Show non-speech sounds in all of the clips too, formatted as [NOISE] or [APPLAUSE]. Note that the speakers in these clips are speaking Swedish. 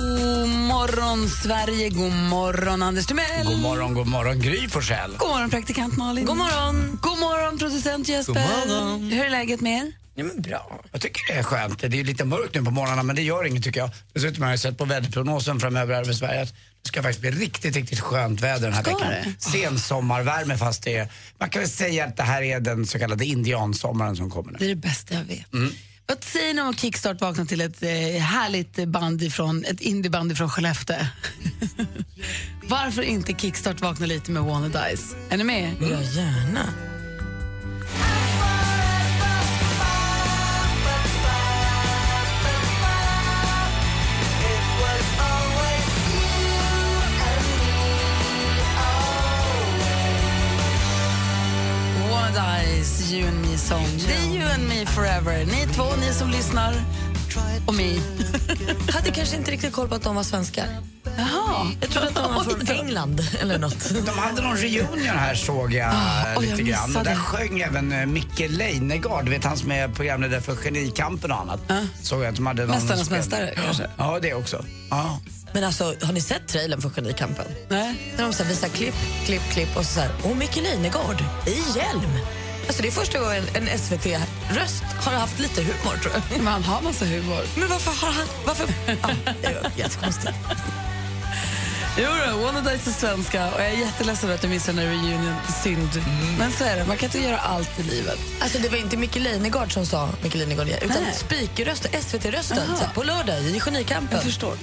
God morgon, Sverige. God morgon, Anders Timell. God morgon, god morgon Gry Forssell. God morgon, praktikant Malin. God morgon, God morgon producent Jesper. God morgon. Hur är läget med er? Ja, men bra. Jag tycker det är skönt. Det är lite mörkt nu på morgnarna men det gör inget tycker jag. Dessutom har jag sett på väderprognosen framöver över Sverige att det ska faktiskt bli riktigt, riktigt skönt väder den här Ska veckan. det? Sen sommarvärme fast det är, man kan väl säga att det här är den så kallade indiansommaren som kommer nu. Det är det bästa jag vet. Vad säger ni om att Kickstart vakna till ett eh, härligt band ifrån, ett indieband från Skellefteå? [LAUGHS] Varför inte Kickstart vakna lite med Wanna Dice? Är ni med? Ja, gärna. Dice, You and Me Song. Det är You and Me Forever. Ni två, ni som lyssnar, och mig. [LAUGHS] hade kanske inte riktigt koll på att de var svenskar. Jaha. Jag trodde att de var från [LAUGHS] England eller något. De hade någon reunion här såg jag eh, oj, jag lite grann. Och där sjöng även eh, Micke Leijnegard, vet han som är programledare för Genikampen och annat. Såg jag att de hade någon Mästarnas mästare, kanske? Ja, det också. Ja. Men alltså, har ni sett trailern för Genikampen? Nej. När de så visar klipp, klipp, klipp och så här, och Micke Leijnegard i hjälm. Alltså det är första gången en SVT-röst har haft lite humor tror jag. Men han har massa humor. Men varför har han... Varför? Ja, det var jättekonstigt. Jo då, Wanna Dice är svenska och jag är jätteledsen att jag missade den här reunion. Synd. Men så är det, man kan inte göra allt i livet. Alltså det var inte Micke Leijnegard som sa Micke Leijnegard utan Nej. speakerrösten, SVT-rösten på lördag i Genikampen. Jag förstår.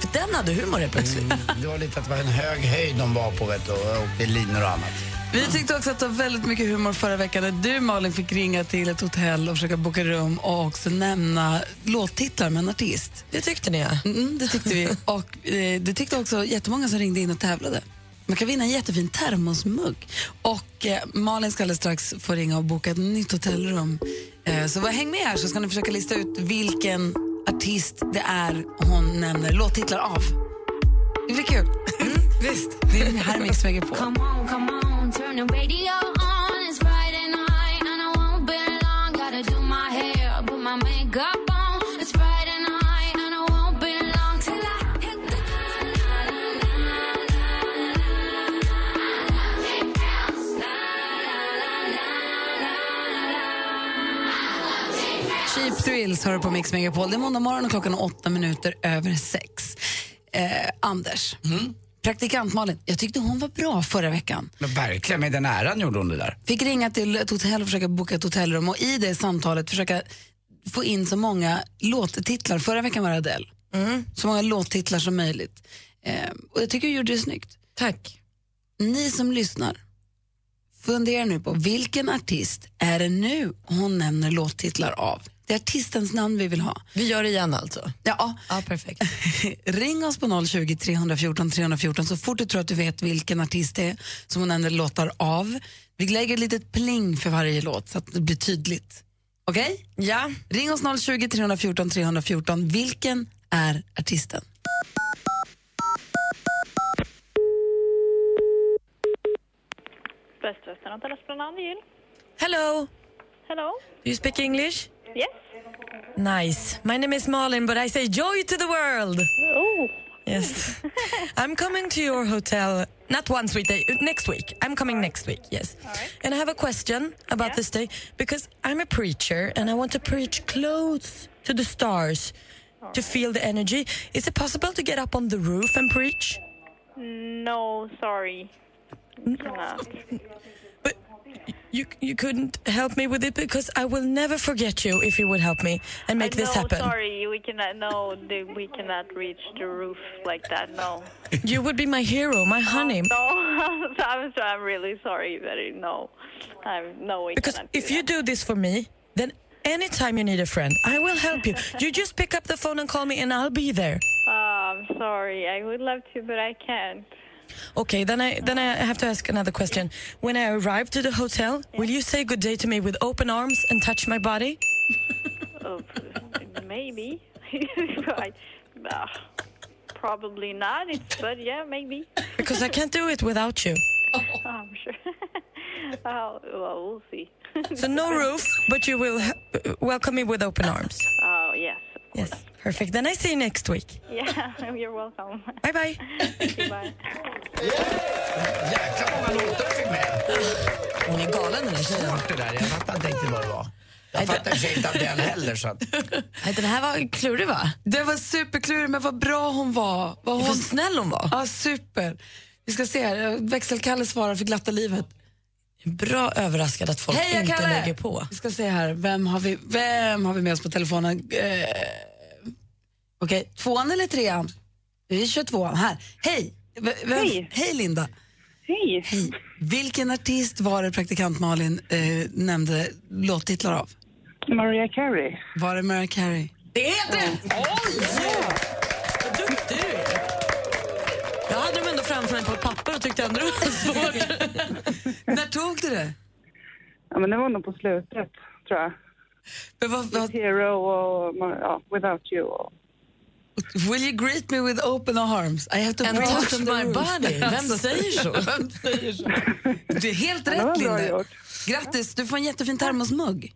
För den hade humor helt plötsligt. Det var lite att det var en hög höjd de var på vet du, och åkte linor och annat. Vi tyckte också att det var väldigt mycket humor förra veckan när du Malin fick ringa till ett hotell och försöka boka rum och också nämna låttitlar med en artist. Det tyckte ni ja. Mm, det tyckte vi. [LAUGHS] Och eh, det tyckte också jättemånga som ringde in och tävlade. Man kan vinna en jättefin termosmugg. Och eh, Malin ska alldeles strax få ringa och boka ett nytt hotellrum. Eh, så var, häng med här så ska ni försöka lista ut vilken artist det är hon nämner låttitlar av. Det blir kul. Visst. Det är här Mix Megapol. Come on, come on, turn the radio on. It's Friday night and I won't be long. Gotta do my hair, put my makeup on. It's Friday night and I won't be long till I hit the Cheap Thrills hör på Mix Megapol. Det är måndag morgon och klockan är åtta minuter över sex. Eh, Anders, praktikant Malin, jag tyckte hon var bra förra veckan. Men verkligen, med den äran gjorde hon det där. Fick ringa till ett hotell och försöka boka ett hotellrum och i det samtalet försöka få in så många låttitlar. Förra veckan var det Adele. Så många låttitlar som möjligt. Eh, och jag tycker du gjorde det snyggt. Tack. Ni som lyssnar, fundera nu på vilken artist är det nu hon nämner låttitlar av? Det är artistens namn vi vill ha. Vi gör det igen alltså. Ja, Ja, perfekt. [LAUGHS] Ring oss på 020 314 314 så fort du tror att du vet vilken artist det är som hon nämner låtar av. Vi lägger ett litet pling för varje låt så att det blir tydligt. Okej? Ja. Ring oss 020 314 314. Vilken är artisten? Hello. Hello? Do you speak English? Yes? Nice. My name is Malin, but I say joy to the world. Oh, Yes. [LAUGHS] I'm coming to your hotel not one sweet day, uh, next week. I'm coming next week, yes. And I have a question about this day because I'm a preacher and I want to preach close to the stars to feel the energy. Is it possible to get up on the roof and preach? no, sorry. Cannot. [LAUGHS] You you couldn't help me with it because I will never forget you if you would help me and make Uh, this no, happen. sorry, we cannot. No, the, we cannot reach the roof like that. No, You would be my hero, my honey. no. [LAUGHS] I'm, so- I'm really sorry, but uh, no, I'm no. We Because if you do this for me, then anytime you need a friend, I will help you. [LAUGHS] You just pick up the phone and call me, and I'll be there. i'm sorry. I would love to, but I can't. Okay, then I then I have to ask another question. When I arrive to the hotel, will you say good day to me with open arms and touch my body? [LAUGHS] Oh, maybe. [LAUGHS] I, uh, probably not, it's, but yeah, maybe. [LAUGHS] Because I can't do it without you. Oh, I'm sure. oh, well, we'll see. So no roof, but you will welcome me with open arms. Oh, yes. Yes, perfect. Then I see you next week. Yeah, [LAUGHS] you're welcome. Bye bye. Bye. Jäkla många låtar du fick med. Hon är galen den där tjejen. Svårt det där, jag fattar inte riktigt vad det var. Jag fattar inte Adele heller så att... Den här var klurig va? Det var superklurig men vad bra hon var. Vad hon... snäll hon var. Ja, super. Vi ska se här, Växelkalle svarar för glatta livet. Bra överraskad att folk Heja, inte Kalle! lägger på. Vi ska se här, vem har vi, vem har vi med oss på telefonen? Eh, Okej, tvåan eller trean? Vi kör tvåan. Här. Hej! V- Hej. Hej Linda. Hej. Hej. Vilken artist var det praktikant Malin eh, nämnde låttitlar av? Mariah Carey. Var det Mariah Carey? Det är rätt! Oj! Mig på ett papper och tyckte ändå det var [LAUGHS] svårt. När tog du det? Ja, men det var nog på slutet, tror jag. Men vad, vad, Hero och ja, Without You. Och... will you greet me with open arms? I have to And breathe touch my roof. body. Vem Alltså, säger så? [LAUGHS] Vem säger så? [LAUGHS] Det är helt rätt, Linda. Grattis, du får en jättefin termosmugg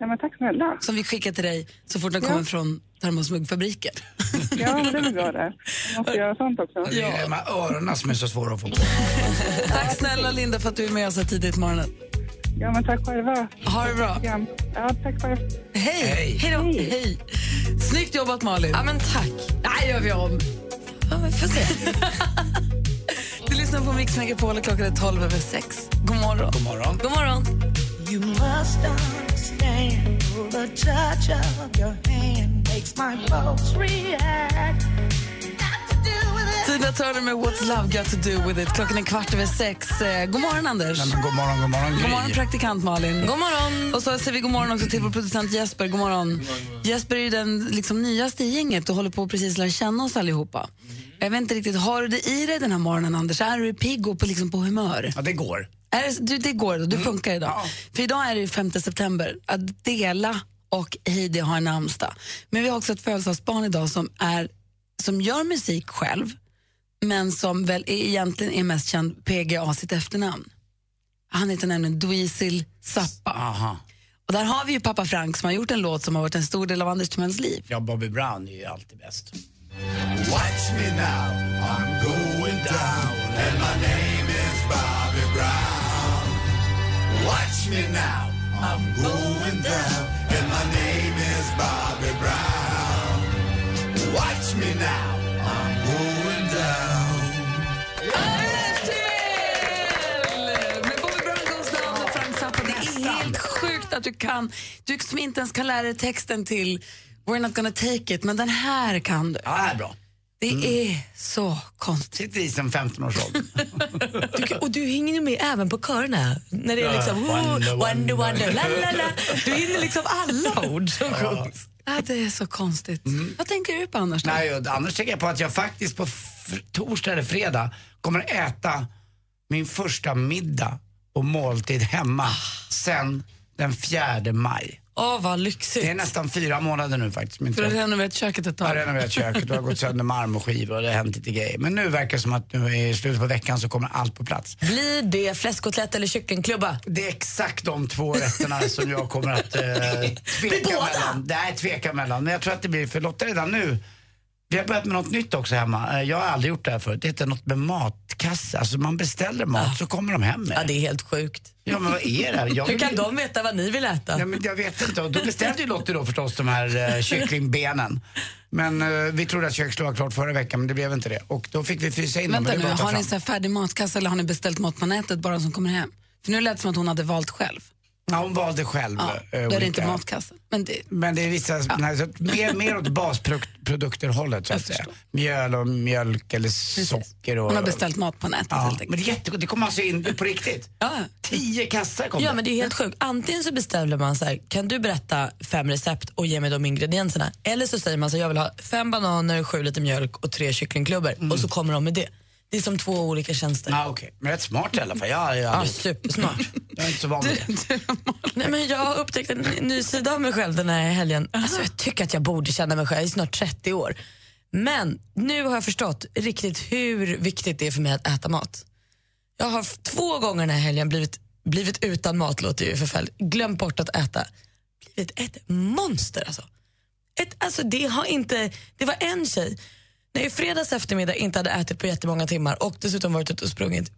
Ja, men tack snälla. som vi skickar till dig så fort den kommer från termosmuggfabriken. Ja, men det är väl bra det. Jag måste göra sånt också. Det är de här öronen som är så svåra att få på. Tack snälla Linda för att du är med oss här tidigt på morgonen. Ja, men tack själva. Ha det bra. Ja, ja tack själv. Hej! Hej. Hej då! Hej. Snyggt jobbat Malin. Ja, men tack. Nej, gör vi om. Ja, men får se. [LAUGHS] Du lyssnar på Mix Megapol och klockan är 12 över 6. God morgon. God morgon. God morgon. You must understand the touch of your hand makes my pulse react. Got to do with it. Tina Turner med What's Love Got To Do With It. Klockan är kvart över sex. Eh, God morgon, Anders. Nej, men god morgon, god morgon, Gry. God morgon, praktikant Malin. God morgon. Och så säger vi god morgon också till vår producent Jesper. God morgon. Jesper är ju den liksom, nyaste i gänget och håller på att precis lära känna oss allihopa. Jag vet inte riktigt, har du det i dig den här morgonen, Anders? Är du pigg och på, liksom, på humör? Ja, det går. Är det, du, det går, du funkar idag. Ja. För idag är det ju 5 september. Adela och Heidi har namnsdag. Men vi har också ett födelsedagsbarn idag som, är, som gör musik själv men som väl är, egentligen är mest känd PGA sitt efternamn. Han heter nämligen Dweezil Zappa. Aha. Och där har vi ju pappa Frank som har gjort en låt som har varit en stor del av Anders Timells liv. Ja, Bobby Brown är ju alltid bäst. Watch me now, I'm going down, and my name is Bobby Brown. Watch me now, I'm going down, and my name is Bobby Brown. Watch me now, I'm going down. Med Bobby Brown goes down och Frank Zappa. Det är helt sjukt att du kan, du som inte ens kan lära dig texten till We're not gonna take it, men den här kan du. Ja, det här är bra. Det är så konstigt. Sitter i som 15-årsåldern. [LAUGHS] Du, och du hänger ju med även på körerna. När det är Ja, liksom wonder, wonder, wonder, wonder. wonder, la, la, la. Du hinner liksom alla ord som sjungs. Ja, det är så konstigt. Vad tänker du på annars? Då? Nej, och annars tänker jag på att jag faktiskt på torsdag eller fredag kommer äta min första middag och måltid hemma sen den 4 maj. Åh, vad lyxigt. Det är nästan fyra månader nu faktiskt. Min För att träff- renovera köket ett Jag har tag. renoverat köket och det har gått sönder marmorskivor och det har hänt lite grejer. Men nu verkar det som att nu i slutet på veckan så kommer allt på plats. Blir det fläskkotlett eller kycklingklubba? Det är exakt de två rätterna [LAUGHS] som jag kommer att eh, tveka mellan. Nej, tveka mellan. Men jag tror att det blir, för Lotta redan nu, vi har börjat med något nytt också hemma. Eh, Jag har aldrig gjort det här förut. Det heter något med matkasse. Alltså man beställer mat så kommer de hem med Ja, det är helt sjukt. Ja, men vad är det? här? Jag Hur kan de veta vad ni vill äta? Ja, men jag vet inte. Och då beställde ju Lottie då förstås de här eh, kycklingbenen. Men eh, vi trodde att köket skulle vara klart förra veckan men det blev inte det. Och då fick vi frysa in dem. Vänta men det nu, har ni så här färdig matkasse eller har ni beställt mat på nätet bara som kommer hem? För nu lät det som att hon hade valt själv. Ja, hon valde själv. Ja, eh, då är det inte matkassen. Men det, Men det är vissa, nej, så mer, mer åt basprodukter-hållet så att säga. Mjöl och mjölk eller socker. Och, hon har beställt mat på nätet Ja, helt men det är jättegott. Det kommer alltså in på riktigt. Ja. Tio kassar kom Ja, men det är helt sjukt. Antingen så beställer man så här, kan du berätta fem recept och ge mig de ingredienserna? Eller så säger man så här, jag vill ha fem bananer, sju liter mjölk och tre kycklingklubbor. Och så kommer de med det. Det är som två olika tjänster. Ja, okej. Men rätt smart i alla fall. Jag, jag, Ja, supersmart. [LAUGHS] jag är inte så van vid det. Nej, men jag har upptäckt en ny sida av mig själv den här helgen. Alltså, jag tycker att jag borde känna mig själv. Jag är snart 30 år. Men nu har jag förstått riktigt hur viktigt det är för mig att äta mat. Jag har två gånger den här helgen blivit, blivit utan mat, låter ju förfärligt. Glömt bort att äta. Blivit ett monster alltså. Ett, alltså det, har inte, det var en tjej, när jag i fredags eftermiddag inte hade ätit på jättemånga timmar och dessutom varit ute och sprungit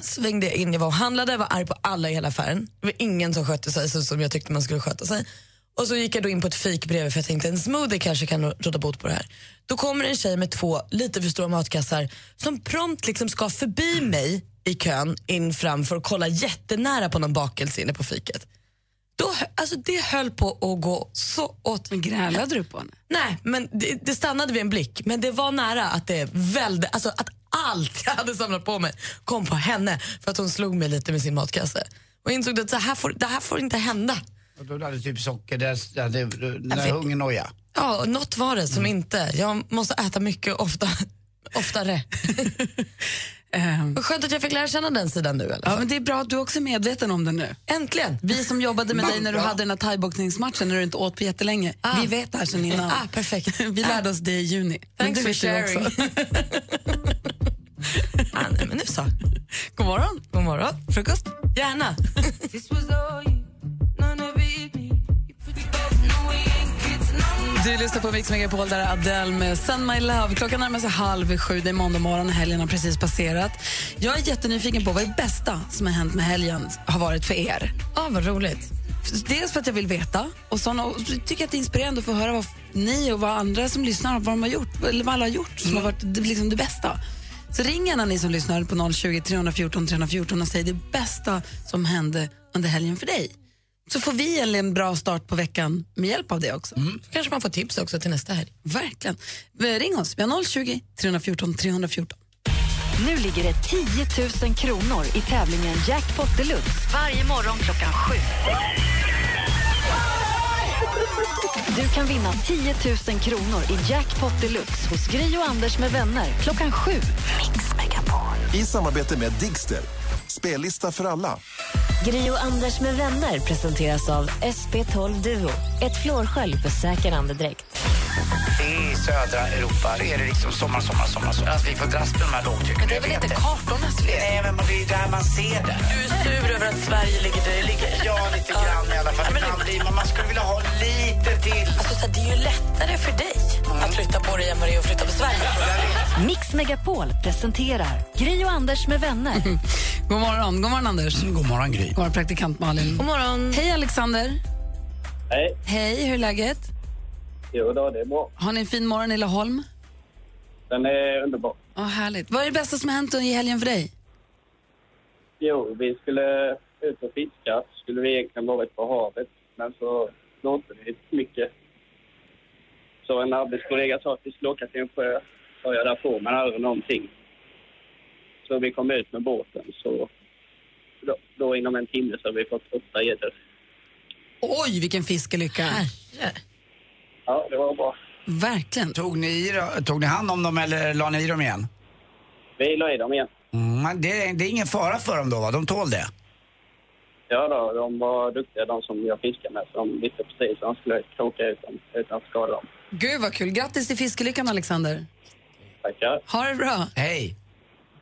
svängde jag in, jag var och handlade, var arg på alla i hela affären. Det var ingen som skötte sig så som jag tyckte man skulle sköta sig. Och så gick jag då in på ett fik bredvid för jag tänkte en smoothie kanske kan råda bot på det här. Då kommer en tjej med två lite för stora matkassar som prompt liksom ska förbi mig i kön in framför och kolla jättenära på någon bakelse inne på fiket. Då, alltså det höll på att gå så åt Men grälade du på henne? Nej, men det, det stannade vid en blick. Men det var nära att det välde, alltså att allt jag hade samlat på mig kom på henne för att hon slog mig lite med sin matkasse. Och insåg att så här får, det här får inte hända. Och då hade du typ socker, där, där, där, där vet- hungernoja. Ja, något var det som inte. Jag måste äta mycket ofta, oftare. [LAUGHS] Vad Skönt att jag fick lära känna den sidan nu Ja, men det är bra att du också är medveten om det nu. Äntligen! Vi som jobbade med dig när du hade den här thaiboxningsmatchen när du inte åt på jättelänge. Ah. Vi vet det här sedan innan. Ah, perfekt. [LAUGHS] Vi lärde oss det i juni. Thanks for sharing. [LAUGHS] ah, nej, men nu så. God morgon. God morgon. Frukost? Gärna. [LAUGHS] Du lyssnar på Mix Megapol där är Adele med Send My Love. Klockan närmar sig halv sju, det är måndag morgon helgen har precis passerat. Jag är jättenyfiken på vad det bästa som har hänt med helgen har varit för er. ah, vad roligt. Dels för att jag vill veta och så och tycker att det är inspirerande att få höra vad ni och vad andra som lyssnar vad de har gjort, eller vad alla har gjort som har varit det, liksom det bästa. Så ring gärna ni som lyssnar på 020 314 314 och säg det bästa som hände under helgen för dig. Så får vi en, en bra start på veckan med hjälp av det också. Kanske man får tips också till nästa helg. Verkligen. Ring oss. Vi har 020 314 314. Nu ligger det 10 000 kronor i tävlingen Jackpot Deluxe varje morgon klockan sju. Du kan vinna 10 000 kronor i Jackpot Deluxe hos Gri och Anders med vänner klockan sju. Mix Megapol. I samarbete med Digster. Spellista för alla. Gri och Anders med vänner presenteras av SP12 Duo. Ett flårskölj för säker andedräkt. I södra Europa är det liksom sommar, sommar, sommar. sommar. Att vi får dras med de här lågtrycken. Men det är väl inte kartornas fel? Nej, men det är där man ser det. Du är sur över att Sverige ligger där det ligger. Ja, lite grann i alla fall. Ja, men Ibland det- blir man, man skulle vilja ha lite till. Alltså, så här, det är ju lättare för dig att flytta på dig än vad det är att flytta på Sverige. Mix Megapol presenterar Gri och Anders med vänner. [LAUGHS] God morgon, god morgon Anders. God morgon, Gry. God morgon praktikant Malin. God morgon. Hej Alexander. Hej. Hej, hur är läget? Jo då, det är bra. Har ni en fin morgon i Laholm? Den är underbar. Ja, härligt. Vad är det bästa som har hänt i helgen för dig? Jo, vi skulle ut och fiska. Skulle vi egentligen varit på havet, men så blåste det mycket. Så en arbetskollega sa att vi skulle åka till en sjö. Sa jag där på, men aldrig någonting. Så vi kom ut med båten, så då, då inom en timme så har vi fått åtta gäddor. Oj, vilken fiskelycka. Ja, det var bra. Verkligen. Tog ni, tog ni hand om dem eller la ni i dem igen? Vi la i dem igen. Mm, det, det är ingen fara för dem då, va? De tål det? Ja då, de var duktiga de som jag fiskade med, så de visste precis hur de skulle kroka ut dem utan att skada dem. Gud vad kul. Grattis till fiskelyckan Alexander. Tackar. Ha det bra. Hej.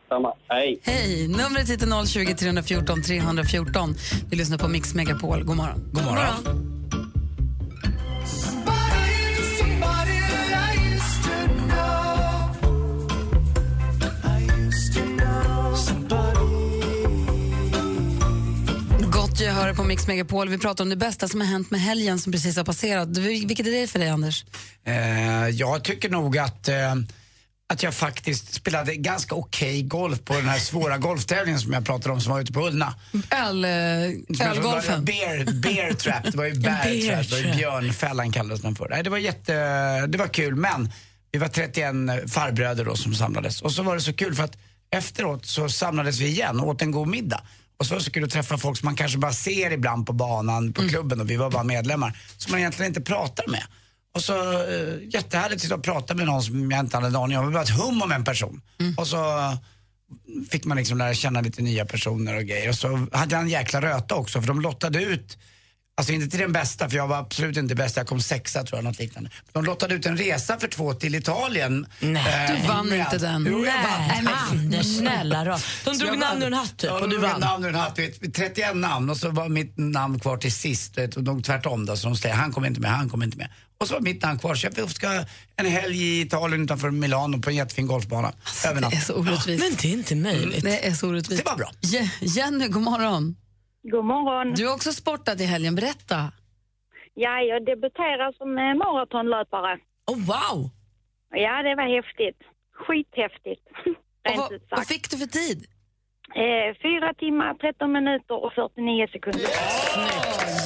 Samma. Hej. Hej. Numret hit är 020 314 314. Vi lyssnar på Mix Megapol. God morgon. God morgon. Gott gehör på Mix Megapol. Vi pratar om det bästa som har hänt med helgen som precis har passerat. Vilket är det för dig, Anders? Eh, jag tycker nog att eh, att jag faktiskt spelade ganska okej golf på den här svåra [LAUGHS] golftävlingen som jag pratade om som var ute på Ullna. Öl, eh, ölgolfen. Bear, bear trap, det var ju [LAUGHS] bear trap, det var björnfällan kallades den för. Nej, det var jätte, det var kul men vi var 31 farbröder då som samlades och så var det så kul för att efteråt så samlades vi igen och åt en god middag. Och så var det så kul att träffa folk som man kanske bara ser ibland på banan, på klubben och vi var bara medlemmar. Som man egentligen inte pratar med. Och så eh, jättehärligt att sitta och prata med någon som jag inte hade en aning om. Det var ett hum om en person. Och så eh, fick man liksom lära känna lite nya personer och grejer. Och så hade jag en jäkla röta också för de lottade ut Alltså inte till den bästa, för jag var absolut inte bäst. Jag kom sexa tror jag, något liknande. De lottade ut en resa för två till Italien. Nej, du vann med- inte den. Jo, jag vann. Nej, Anders, snälla då. De drog jag namn ur en hatt typ Ja, och du vann. namn ur en hatt, vet, 31 namn och så var mitt namn kvar till sist. Och de tvärtom då, så de säger han kommer inte med, han kommer inte med. Och så var mitt namn kvar, så jag ska en helg i Italien utanför Milano på en jättefin golfbana. Över natt. Det är så orättvist. Men det är inte möjligt. Det är så orättvist. Det var bra. Je- Jenny, god morgon. God morgon. Du har också sportat i helgen, berätta. Ja, jag debuterar som eh, maratonlöpare. Oh, wow! Ja, det var häftigt. Skithäftigt. [LAUGHS] Och Rent vad, vad fick du för tid? Eh, fyra timmar, 13 minuter och 49 sekunder.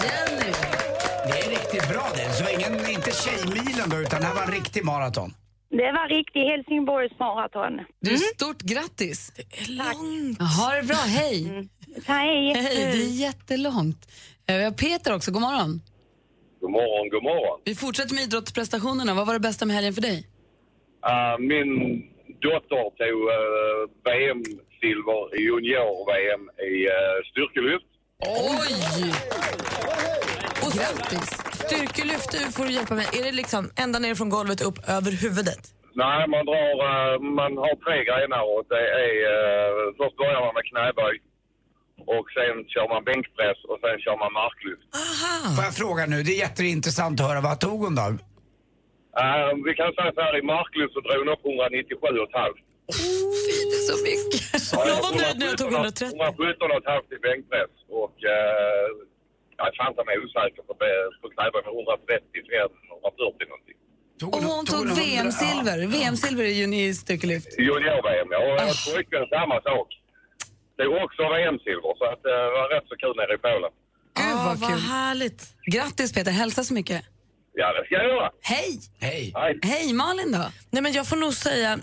Jenny! Det är riktigt bra det. Så ingen, inte tjejmilen då, utan det här var en riktig maraton. Det var riktigt Helsingborgs maraton. Du, stort grattis. Det är långt. Ha det bra, hej. Hej. Hej, det är jättelångt. Eh, Vi har Peter också, god morgon. God morgon, god morgon. Vi fortsätter med idrottsprestationerna. Vad var det bästa med helgen för dig? Uh, min dotter tog uh, VM-silver i junior-VM i uh, styrkelyft. Oj! Och Grattis. Styrkelyft du får du hjälpa mig. Är det liksom ända ner från golvet upp över huvudet? Nej, man drar, eh, man har tre grenar och det är, eh, först börjar man med knäböj och sen kör man bänkpress och sen kör man marklyft. Får jag fråga nu, det är jätteintressant att höra, vad tog hon då? Eh, vi kan säga så här, i marklyft så drog hon upp 197,5. Fy, det är så mycket. Jag var nöjd när jag tog 130. 117,5 i bänkpress och uh, jag är fan ta mig osäker på, på knäböj med 135, 140 någonting. Och hon tog VM-silver. VM-silver i juni i styrkelyft. Junior-VM, ja. Och jag pojkvän samma sak. Det är också VM-silver, så att, eh, det var rätt så kul nere i Polen. Gud Ah, vad vad härligt. Grattis Peter, hälsa så mycket. Ja, det ska jag göra. Hej! Hej. Hej Malin då? Nej, men jag får nog säga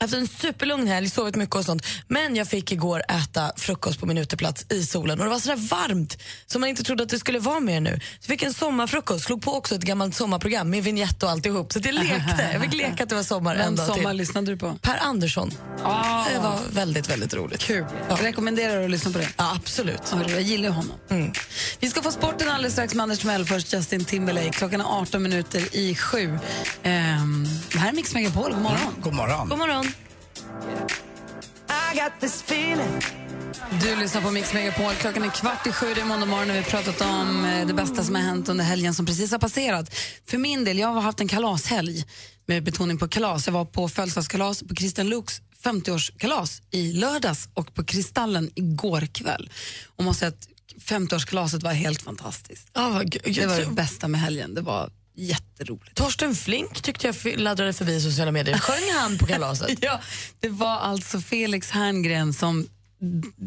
efter en superlugn helg, sovit mycket och sånt. Men jag fick igår äta frukost på min uteplats i solen och det var så där varmt som man inte trodde att det skulle vara mer nu. Så jag fick en sommarfrukost, slog på också ett gammalt sommarprogram med vignett och alltihop. Så jag lekte. Jag fick leka att det var sommar Vem en dag sommar till. lyssnade du på? Per Andersson. Ah. Det var väldigt, väldigt roligt. Kul. Rekommenderar du att lyssna på det? Ja, absolut. Ja, Jag gillar honom. Vi ska få sporten alldeles strax med Anders Timell. Först Justin Timberlake. Klockan är 18 minuter i sju. Ehm, det här är Mix Megapol. God morgon. God morgon. God morgon. Du lyssnar på Mix Megapol. Klockan är kvart i sju. Det är måndag morgon och vi har pratat om eh, det bästa som har hänt under helgen som precis har passerat. För min del, jag har haft en kalashelg med betoning på kalas. Jag var på födelsedagskalas på Christian Luuks 50-årskalas i lördags och på Kristallen igår kväll. Och måste säga att 50-årskalaset var helt fantastiskt. G- Det var det bästa med helgen. Det var jätteroligt. Torsten Flink tyckte jag laddrade förbi sociala medier. [LAUGHS] Sjöng han på kalaset? ja, det var alltså Felix Herngren som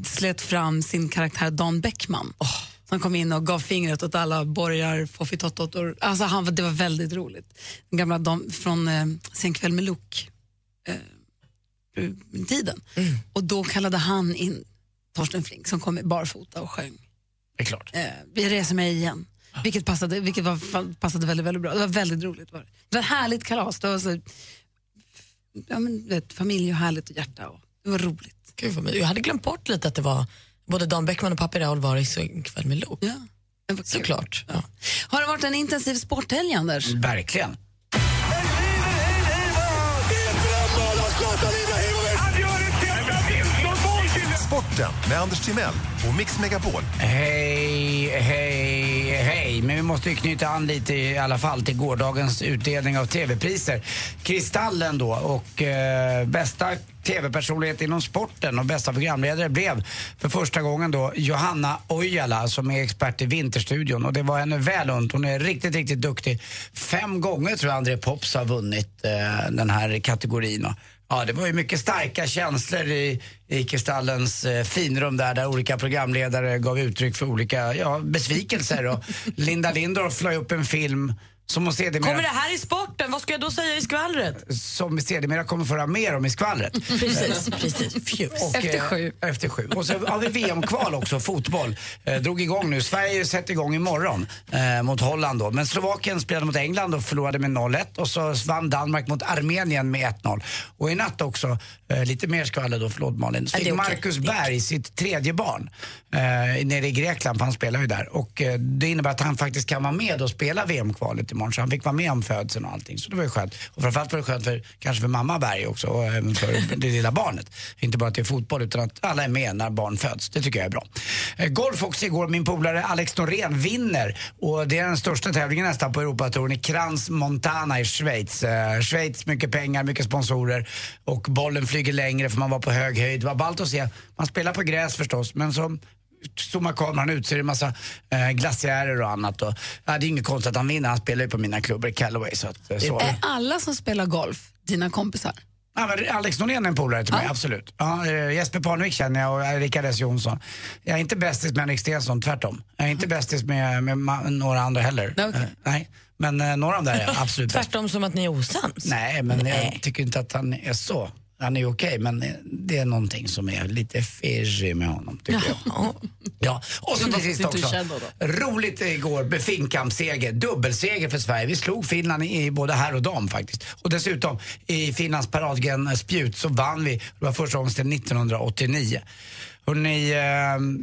slet fram sin karaktär Dan Bäckman. Som kom in och gav fingret åt alla borgar, foffitottotor. Alltså han, det var väldigt roligt. Den gamla Dan, från eh, Sen kväll med Luke eh, tiden. Och då kallade han in Torsten Flink som kom barfota och sjöng. Det är klart. Eh, vi reser mig igen. Vilket, passade, vilket var, passade väldigt, väldigt bra. Det var väldigt roligt. Var det. det var ett härligt kalas. Det var så, ja, men, vet, familj och härligt och hjärta. Och, det var roligt. Gud, vad jag hade glömt bort lite att det var både Dan Bäckman och Papi Raul var i så kväll med Luke. Ja. Såklart. Ja. Har det varit en intensiv sporthelg, Anders? Verkligen. Sporten med Anders Timell och Mix Megapol. Hej, hej, hej. Men vi måste ju knyta an lite i alla fall till gårdagens utdelning av TV-priser. Kristallen då och eh, bästa TV-personlighet inom sporten och bästa programledare blev för första gången då Johanna Ojala som är expert i Vinterstudion och det var henne väl unt. Hon är riktigt, riktigt duktig. Fem gånger tror jag André Pops har vunnit eh, den här kategorin. Ja, det var ju mycket starka känslor i, i Kristallens eh, finrum där, där olika programledare gav uttryck för olika ja, besvikelser. Och [LAUGHS] Linda Lindorff la upp en film som hon sedermera... Kommer det här i sporten? Vad ska jag då säga i skvallret? Som vi sedermera kommer föra mer om i skvallret. [LAUGHS] Precis, precis. Fjus. Och, Efter eh, sju. Efter sju. Och så har vi VM-kval också, fotboll. Eh, drog igång nu. Sverige sätter igång imorgon eh, mot Holland då. Men Slovakien spelade mot England och förlorade med 0-1. Och så vann Danmark mot Armenien med 1-0. Och i natt också, eh, lite mer skvaller då, förlåt Malin. Så fick okej. Marcus Berg sitt tredje barn eh, nere i Grekland, för han spelar ju där. Och eh, det innebär att han faktiskt kan vara med och spela VM-kvalet imorgon. Så han fick vara med om födseln och allting. Så det var ju skönt. Och framförallt var det skönt för, kanske för mamma Berg också och även för det lilla barnet. Inte bara att det är fotboll utan att alla är med när barn föds. Det tycker jag är bra. Eh, golf också igår. Min polare Alex Norén vinner. Och det är den största tävlingen nästan på Europatouren i Kranz Montana i Schweiz. Eh, Schweiz, mycket pengar, mycket sponsorer och bollen flyger längre för man var på hög höjd. Det var ballt att se. Man spelar på gräs förstås men så zoomar kameran ut så är det en massa eh, glaciärer och annat. Och, ja, det är inget konstigt att han vinner, han spelar ju på mina klubbor i Callaway. Så att, eh, så. Är alla som spelar golf dina kompisar? Ja, Alex Norén är en polare till mig, absolut. Ja, eh, Jesper Parnevik känner jag och eh, Rickard S Jonsson. Jag är inte bästis med Henrik Stenson, tvärtom. Jag är inte bästis med, med ma- några andra heller. Eh, nej. Men några av dem där är absolut bäst. [LAUGHS] Tvärtom som att ni är osams. Nej, men jag tycker inte att han är så. Han är okej, men det är någonting som är lite fishy med honom, tycker jag. Ja, och så till sist också, roligt igår, befinkkampsseger, dubbelseger för Sverige. Vi slog Finland i både herr och dam faktiskt. Och dessutom, i Finlands paradgren spjut så vann vi, det var första gången sedan 1989. Hörrni,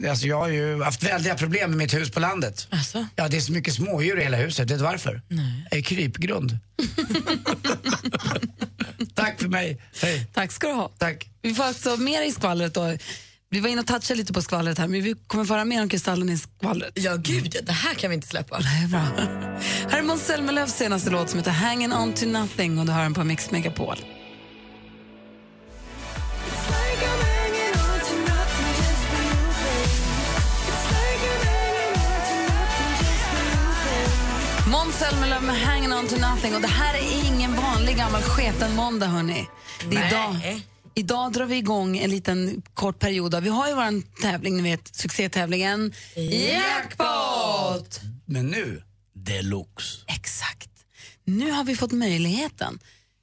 eh, alltså jag har ju haft väldiga problem med mitt hus på landet. Ja, det är så mycket smådjur i hela huset. Vet du varför? Nej. Jag är krypgrund. [LAUGHS] Tack för mig. Hej. Tack ska du ha. Tack. Vi får alltså mer i skvallret då. Vi var inne och touchade lite på skvallret här, men vi kommer få höra mer om Kristallen i skvallret. Ja, gud, det här kan vi inte släppa. Det är bra. Här är Måns Zelmerlöws senaste låt som heter Hanging on to nothing och du hör den på Mix Megapol. Med Hanging on to nothing och det här är ingen vanlig gammal sketen måndag hörni. Det är idag, idag drar vi igång en liten kort period. av- Vi har ju vår tävling, ni vet, succétävlingen Jackpot! Men nu, deluxe. Exakt. Nu har vi fått möjligheten.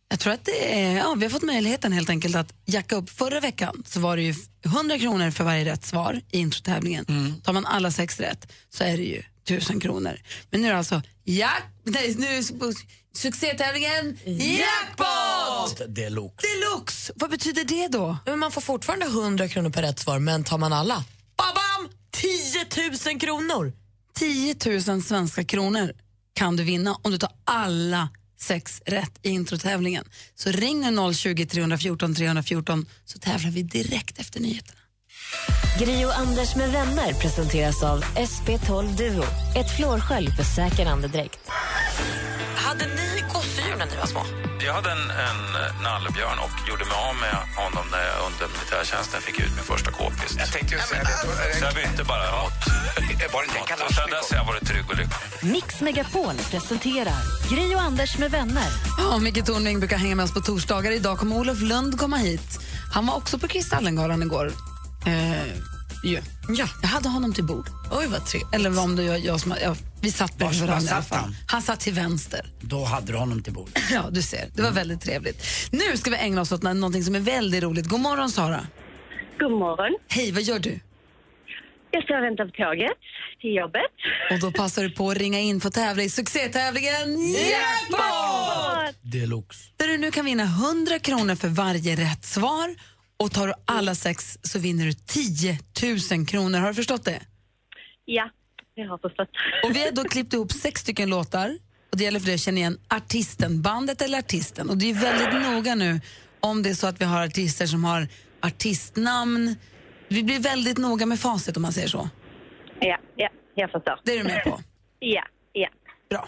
Jag tror att det är, ja, vi har fått möjligheten helt enkelt att jacka upp. Förra veckan så var det ju 100 kronor för varje rätt svar i introtävlingen. Tar man alla sex rätt så är det ju 1000 kronor. Men nu är det alltså jack, nej, nu är det succétävlingen Jackpot! Deluxe. Deluxe! Vad betyder det då? Men man får fortfarande 100 kronor per rätt svar, men tar man alla, babam! 10 000 kronor! 10 000 svenska kronor kan du vinna om du tar alla sex rätt i introtävlingen. Så ring nu 020 314 314 så tävlar vi direkt efter nyheterna. Gri och Anders med vänner presenteras av SP12 Duo. Ett flårskölj för säker andedräkt. Hade ni gosedjur när ni var små? Jag hade en, en nallebjörn och gjorde mig av med honom när jag under militärtjänsten fick ut min första k-pist. Jag tänkte ju säga det. Så jag bytte bara mot... Var det inte en mot och sen dess har jag varit trygg och lycklig. Mix Megapol presenterar Gri och Anders med vänner. Ja, Micke Tornving brukar hänga med oss på torsdagar. Idag kommer Olof Lund komma hit. Han var också på Kristallengalan igår. Eh, ju. ja. Jag hade honom till bord. Oj, vad trevligt. Eller om det var jag som... Ja, vi satt bredvid Var- var varandra i alla satt fall. han? Han satt till vänster. Då hade du honom till bordet. [LAUGHS] Ja, du ser. Det var väldigt trevligt. Nu ska vi ägna oss åt nå- någonting som är väldigt roligt. God morgon, Sara. God morgon. Hej, vad gör du? Jag står och väntar på tåget till jobbet. Och då passar du på att ringa in för att tävla i succétävlingen Jackpot! Deluxe. Där du nu kan vinna 100 kronor för varje rätt svar. Och tar du alla sex så vinner du 10 000 kronor. Har du förstått det? Ja, jag har förstått. Och vi har då klippt ihop sex stycken låtar. Och det gäller för dig att känna igen artisten, bandet eller artisten. Och det är väldigt noga nu om det är så att vi har artister som har artistnamn. Vi blir väldigt noga med facit om man säger så. Ja, ja, jag förstår. Det är du med på? Ja, ja. Bra.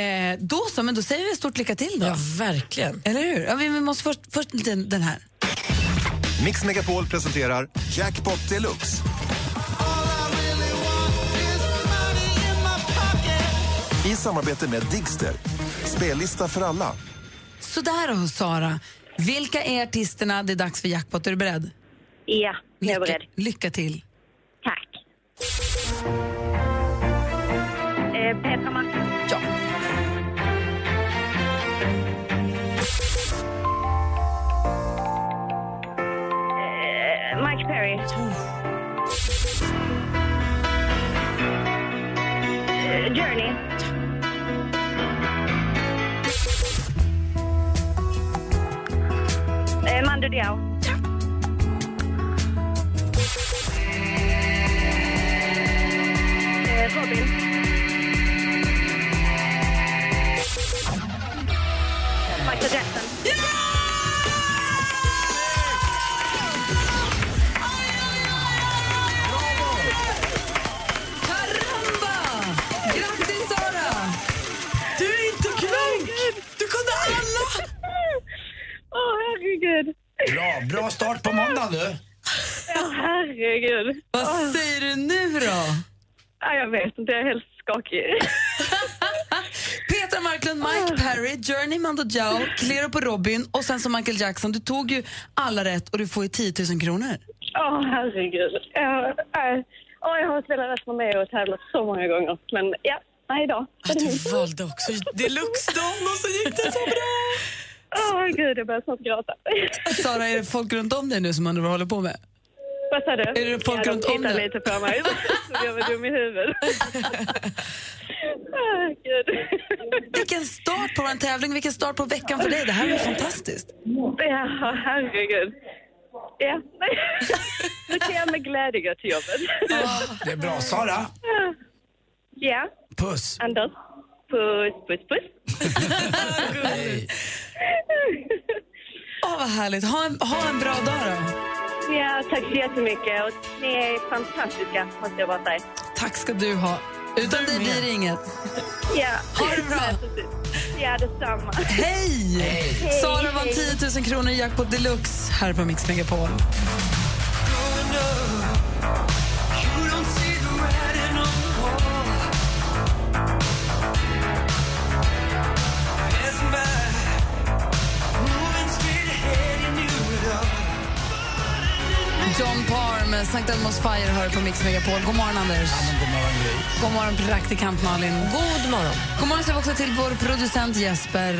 Eh, då så, men då säger vi stort lycka till då. Ja, verkligen. Eller hur? Ja, vi, vi måste först, först lite den här. Mix Megapol presenterar Jackpot Deluxe. I samarbete med Digster. Spellista för alla. Sådär då, Sara. Vilka är artisterna? Det är dags för jackpot. Är du beredd? Ja, jag är Lycka, beredd. lycka till. Tack. Eh, Journey. Eh, Mando Diao. Mando Diao, Clero på Robin och sen som Michael Jackson. Du tog ju alla rätt och du får ju 10 000 kronor. Åh, herregud. Jag, äh, åh, jag har spelat rätt med mig och tävlat så många gånger. Men ja, nej då. Du valde också deluxe-dagen och så gick det så bra. Åh, gud, jag börjar snart gråta. Sara, är det folk runt om dig nu som undrar vad du håller på med? Vad sa du? Är det folk ja, runt om dig? lite på mig. [LAUGHS] Jag var dum i huvudet. [LAUGHS] Gud. Vilken start på en tävling, vilken start på veckan för dig. Det här var fantastiskt. Ja, herregud. Ja. [LAUGHS] Nu kan jag med glädje gå till jobbet. Det är bra. Sara, Ja, puss. Anders. Puss, puss, puss. Åh, vad härligt. Ha en, ha en bra dag då. Ja, tack så jättemycket. Och ni är fantastiska, måste jag bara säga. Tack ska du ha. Utan dig blir det inget. Ja. Ha det bra. [LAUGHS] Ja, detsamma. Hej! Hej, Sara vann hej. 10 000 kronor i jackpot deluxe här på Mix Megapol. John Parr med St. Elmo's Fire hör på Mix Megapol. God morgon, Anders. God morgon, Gry. God morgon, praktikant Malin. God morgon. God morgon säger vi också till vår producent Jesper.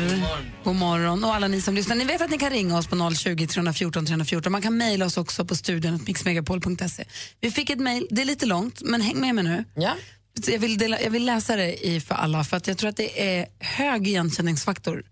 God morgon. Och alla ni som lyssnar. Ni vet att ni kan ringa oss på 020 314 314. Man kan mejla oss också på studion mixmegapol.se. Vi fick ett mejl, det är lite långt, men häng med mig nu. Ja. Jag vill, dela, jag vill läsa det i för alla, för att jag tror att det är hög igenkänningsfaktor.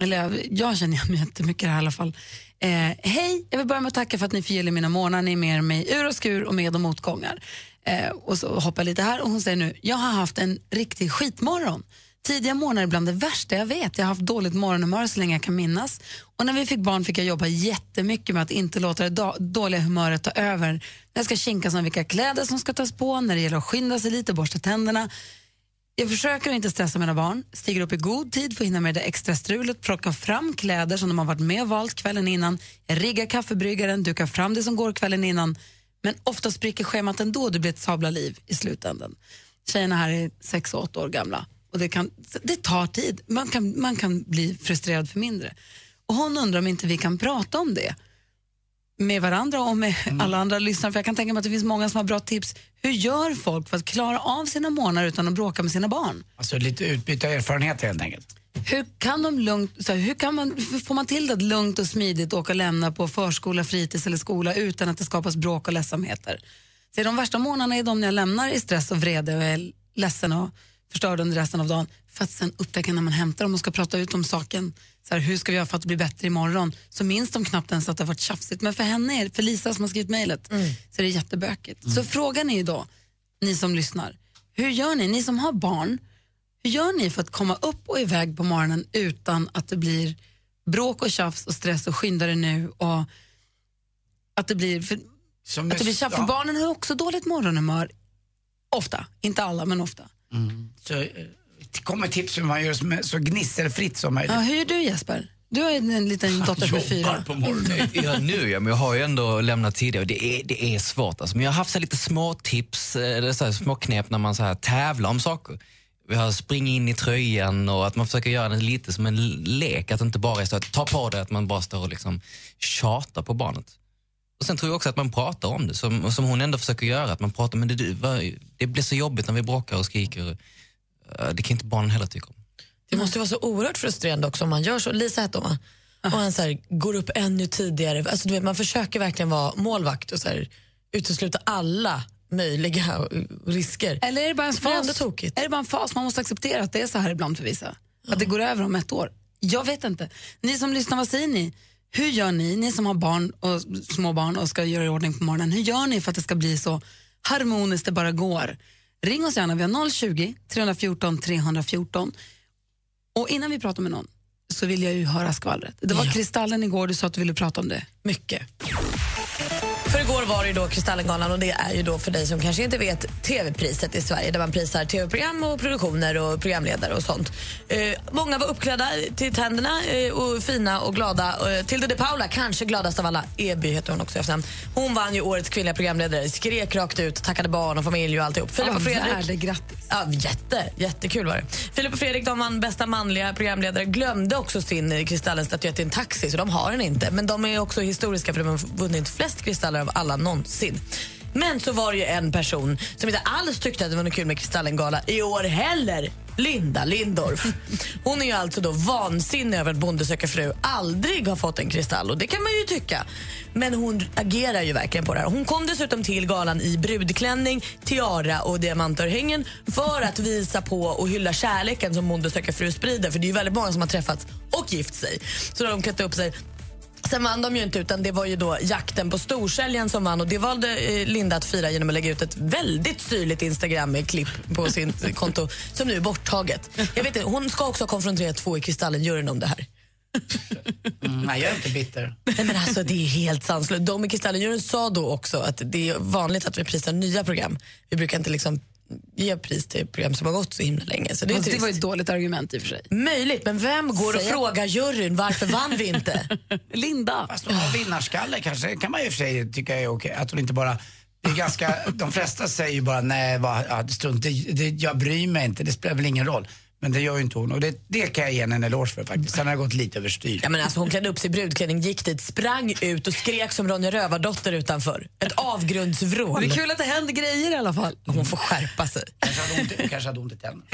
Eller jag, jag känner igen mig jättemycket i det här i alla fall. Eh, Hej, jag vill börja med att tacka för att ni förgyller mina månader. Ni är med mig ur och skur och med och motgångar. Eh, och så hoppar lite här och hon säger nu, jag har haft en riktig skitmorgon. Tidiga morgnar är bland det värsta jag vet. Jag har haft dåligt morgonhumör så länge jag kan minnas. Och när vi fick barn fick jag jobba jättemycket med att inte låta det dåliga humöret ta över. När jag ska kinka om vilka kläder som ska tas på, när det gäller att skynda sig lite, borsta tänderna. Jag försöker att inte stressa mina barn, stiger upp i god tid för att hinna med det extra strulet, plocka fram kläder som de har varit med och valt kvällen innan, jag riggar kaffebryggaren, dukar fram det som går kvällen innan. Men ofta spricker schemat ändå, det blir ett sabla liv i slutändan. Tjejerna här är sex och åtta år gamla och det, kan, det tar tid. Man kan, man kan bli frustrerad för mindre. Och hon undrar om inte vi kan prata om det med varandra och med alla andra lyssnare. För jag kan tänka mig att det finns många som har bra tips. Hur gör folk för att klara av sina månader utan att bråka med sina barn? Alltså lite utbyte av erfarenheter helt enkelt. Hur kan de lugnt, så här, hur kan man, hur får man till det att lugnt och smidigt åka och lämna på förskola, fritids eller skola utan att det skapas bråk och ledsamheter? Så de värsta månaderna är de när jag lämnar i stress och vrede och är ledsen och förstörd under resten av dagen för att sen upptäcka när man hämtar dem och ska prata ut om saken. Så här, hur ska vi göra för att bli bättre imorgon? Så minns de knappt ens att det har varit tjafsigt. Men för henne, är- för Lisa som har skrivit mejlet, så är det jättebökigt. Så frågan är ju då, ni som lyssnar, hur gör ni? Ni som har barn, hur gör ni för att komma upp och iväg på morgonen utan att det blir bråk och tjafs och stress och skynda dig nu och att det blir, för, Som att det blir tjafs? För ja. barnen har också dåligt morgonhumör. Ofta, inte alla men ofta. Så, det kommer tips hur man gör som- så gnisselfritt som möjligt. Ja, hur gör du Jesper? Du har ju en liten [LAUGHS] dotter är fyra. på morgonen. Ja, nu ja, men jag har ju ändå lämnat tidigare det är, det är svårt. Alltså. Men jag har haft så här lite små tips, eh, eller så här små knep när man så här tävlar om saker. Vi har spring in i tröjan och att man försöker göra det lite som en lek. Att det inte bara är så att ta på det, att man bara står och liksom tjatar på barnet. Och Sen tror jag också att man pratar om det, som, som hon ändå försöker göra. Att man pratar, men det, det blir så jobbigt när vi bråkar och skriker. Eh, Det kan inte barnen heller tycka om. Det måste vara så oerhört frustrerande också om man gör så. Lisa hette hon va? Och han så här, går upp ännu tidigare. Alltså, du vet, man försöker verkligen vara målvakt och så här, utesluta alla möjliga [LAUGHS] risker. Eller är det bara en fas? Är det bara en fas? Man måste acceptera att det är så här ibland för vissa. Att det går över om ett år. Jag vet inte. Ni som lyssnar, vad säger ni? Hur gör ni, ni som har barn och små barn och ska göra i ordning på morgonen, hur gör ni för att det ska bli så harmoniskt det bara går? Ring oss gärna, vi har 020 314 314. Och innan vi pratar med någon så vill jag ju höra skvallret. Det var Kristallen igår, du sa att du ville prata om det. Mycket. För igår var det ju då Kristallengalan och det är ju då för dig som kanske inte vet TV-priset i Sverige där man prisar TV-program och produktioner och programledare och sånt. Eh, många var uppklädda till tänderna eh, och fina och glada. Eh, Tilde de Paula, kanske gladast av alla, Eby heter hon också efternamn. Hon vann ju årets kvinnliga programledare, skrek rakt ut, tackade barn och familj och alltihop. Filip och Fredrik. Värdegrattis. Ja, jätte, jättekul var det. Filip och Fredrik de vann bästa manliga programledare. Glömde också sin eh, Kristallen-statyett i en taxi, så de har den inte. Men de är också historiska för de har vunnit flest kristaller av alla någonsin. Men så var det ju en person som inte alls tyckte att det var något kul med Kristallengala i år heller. Linda Lindorff. Hon är ju alltså då vansinnig över att Bonde söker fru aldrig har fått en kristall och det kan man ju tycka. Men hon agerar ju verkligen på det här. Hon kom dessutom till galan i brudklänning, tiara och diamantörhängen för att visa på och hylla kärleken som Bonde söker fru sprider. För det är ju väldigt många som har träffats och gift sig. Så då har de klätt upp sig Sen vann de ju inte, utan det var ju då jakten på storsäljaren som vann. Och Det valde eh, Linda att fira genom att lägga ut ett väldigt syrligt Instagram-klipp på [LAUGHS] sitt konto som nu är borttaget. Jag vet inte, hon ska också ha konfronterat två i Kristallen-juryn om det här. Mm, nej, jag är inte bitter. Nej, men alltså, det är helt sanslöst. De i Kristallen-juryn sa då också att det är vanligt att vi prisar nya program. Vi brukar inte liksom ge pris till program som har gått så himla länge. Så det, är Fast det var ett dåligt argument i och för sig. Möjligt, men vem går och Säg- frågar juryn varför vann vi inte? [LAUGHS] Linda. Fast hon har vinnarskalle kanske, kan man ju i och för sig tycka är okej. Att hon inte bara... Det är ganska, de flesta säger ju bara nej, ja, strunt, det, det, jag bryr mig inte, det spelar väl ingen roll. Men det gör ju inte hon och det, det kan jag ge henne en eloge för faktiskt. Sen har det gått lite överstyr. Ja, men alltså, hon klädde upp sig i brudklänning, gick dit, sprang ut och skrek som Ronja Rövardotter utanför. Ett avgrundsvrål. Det är kul att det händer grejer i alla fall. Hon får skärpa sig. Kanske hade ont, kanske hade ont i tänderna.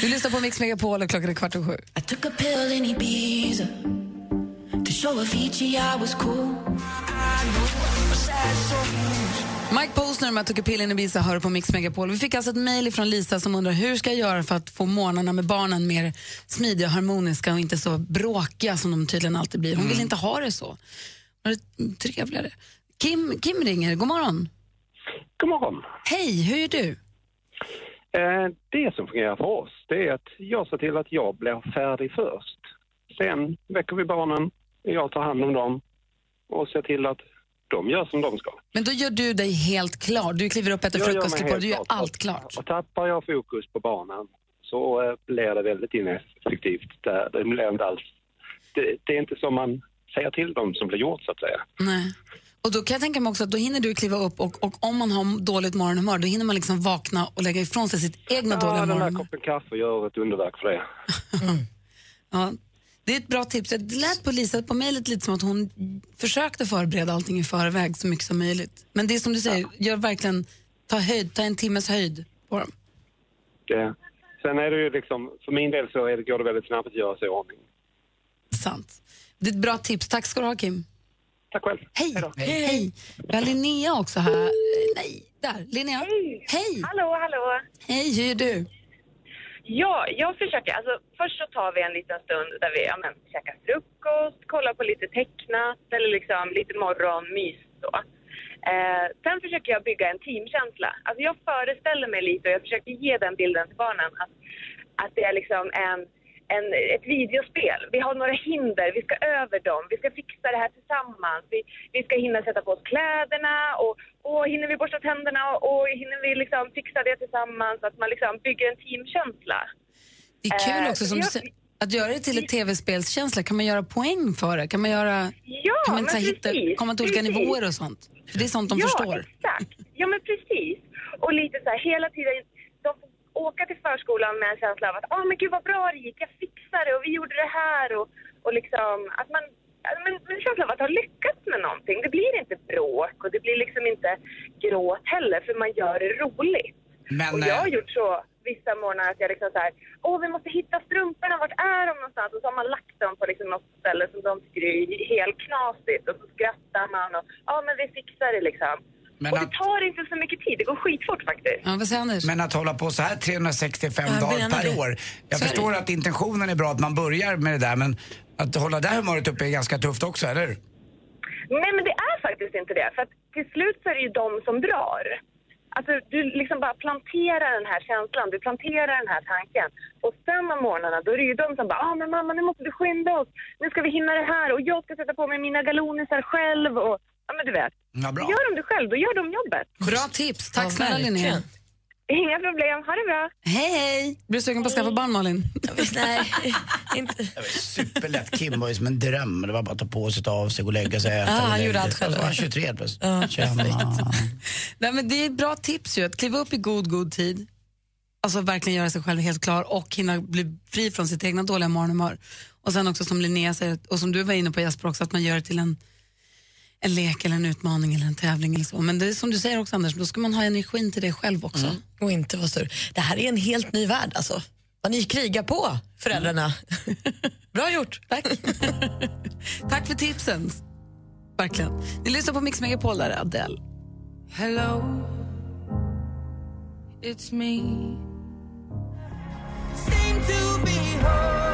Du lyssnar på Mix Megapol och klockan är kvart och sju. I took a pill in Ibiza to show Avicii I was cool. Mike Posner med Took a pill in Ibiza hör på Mix Megapol. Vi fick alltså ett mejl från Lisa som undrar hur ska jag göra för att få morgnarna med barnen mer smidiga och harmoniska och inte så bråkiga som de tydligen alltid blir. Hon vill inte ha det så. Var det trevligare? Kim, Kim ringer. God morgon. God morgon. Hej, hur är du? Eh, Det som fungerar för oss, det är att jag ser till att jag blir färdig först. Sen väcker vi barnen, jag tar hand om dem och ser till att de gör som de ska. Men då gör du dig helt klar. Du kliver upp, äter frukost, klipper du gör klart. allt klart. Och tappar jag fokus på barnen så eh, blir det väldigt ineffektivt. Det, det, blir inte alls, det, det är inte som man säger till dem som blir gjort så att säga. Nej. Och då kan jag tänka mig också att då hinner du kliva upp och, och om man har dåligt morgonhumör då hinner man liksom vakna och lägga ifrån sig sitt egna dåliga Ja, den där morgonhumör. koppen kaffe gör ett underverk för det. [LAUGHS] Ja, det är ett bra tips. Det lät på Lisa på mejlet lite som att hon försökte förbereda allting i förväg så mycket som möjligt. Men det är som du säger, gör verkligen, ta, höjd, ta en timmes höjd på dem. det. Sen är det ju liksom, för min del så är det, går det väldigt snabbt att göra sig i ordning. Sant. Det är ett bra tips. Tack ska du ha Kim. Tack själv. Hej. Hej. Hej. Vi har Linnea också här. Eh, Nej, där. Linnea. Hej. Hej. Hallå, hallå. Hej, hur är du? Ja, jag försöker. Alltså, först så tar vi en liten stund där vi ja, men, käkar frukost, kollar på lite tecknat eller liksom lite morgonmys. Då. Eh, sen försöker jag bygga en teamkänsla. Alltså, jag föreställer mig lite och jag försöker ge den bilden till barnen att, att det är liksom en, en, ett videospel. Vi har några hinder, vi ska över dem, vi ska fixa det här tillsammans. Vi, vi ska hinna sätta på oss kläderna och, och hinner vi borsta tänderna och, och hinner vi liksom fixa det tillsammans. Att man liksom bygger en teamkänsla. Det är kul Eh, också som jag-. Att göra det till ett tv-spelskänsla, kan man göra poäng för det? Kan man, göra, Ja, kan man men här hitta, precis, komma till olika precis. nivåer och sånt? För det är sånt de ja, förstår. exakt. Ja, men precis. Och lite så här hela tiden, de får åka till förskolan med en känsla av att ah, men gud vad bra det gick, jag fixade det och vi gjorde det här och, och liksom att man men en känsla av att ha lyckats med någonting. Det blir inte bråk och det blir liksom inte gråt heller för man gör det roligt. Men, och jag har eh, gjort så vissa månader att jag liksom så här, åh vi måste hitta strumporna, vart är de någonstans? Och så har man lagt dem på liksom något ställe som de tycker är helt knasigt och så skrattar man och ja men vi fixar det liksom. Men och det att- tar inte så mycket tid, det går skitfort faktiskt. Ja, vad säger Anders? Men att hålla på så här 365 Ja, dagar per det. år. Jag Så förstår det. att intentionen är bra, att man börjar med det där, men att hålla det här humöret uppe är ganska tufft också, eller? Nej men det är faktiskt inte det, för att till slut så är det ju de som drar. Alltså du liksom bara planterar den här känslan, du planterar den här tanken. Och sen om morgnarna då är det ju de som bara, ah men mamma nu måste vi skynda oss, nu ska vi hinna det här och jag ska sätta på mig mina galonisar själv och ja men du vet. Ja, bra. Gör de det själv, då gör de jobbet. Bra tips. Tack Ja, snälla. Linnea. Inga problem, ha det bra. Hej, hej! Blir du sugen på att skaffa barn, Malin? Nej, [LAUGHS] inte. Superlätt. Kim var ju som en dröm. Det var bara att ta på sig, ta av sig, gå och lägga sig, [LAUGHS] äta. Och han gjorde allt själv. Han 23 helt plötsligt. Ja, Tjena. Nej, men det är bra tips ju, att kliva upp i god, god tid. Alltså verkligen göra sig själv helt klar och hinna bli fri från sitt egna dåliga morgonhumör. Och sen också som Linnea säger, och som du var inne på Jesper också, att man gör det till en, en lek eller en utmaning eller en tävling eller så. Men det är som du säger också Anders, då ska man ha energin till det själv också. Mm. Och inte vara sur. Det här är en helt ny värld alltså. Vad ni krigar på, föräldrarna. [LAUGHS] Bra gjort. Tack. [LAUGHS] Tack för tipsen. Verkligen. Ni lyssnar på Mix Megapol, där är Adele. Hello, it's me. Seem to be home.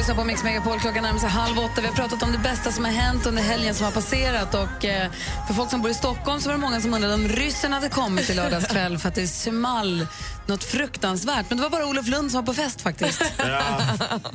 Lyssnar på Mix Megapol, klockan närmar sig halv åtta. Vi har pratat om det bästa som har hänt under helgen som har passerat. Och eh, För folk som bor i Stockholm så var det många som undrade om ryssen hade kommit i lördags kväll för att det small något fruktansvärt. Men det var bara Olof Lund som var på fest faktiskt. Ja,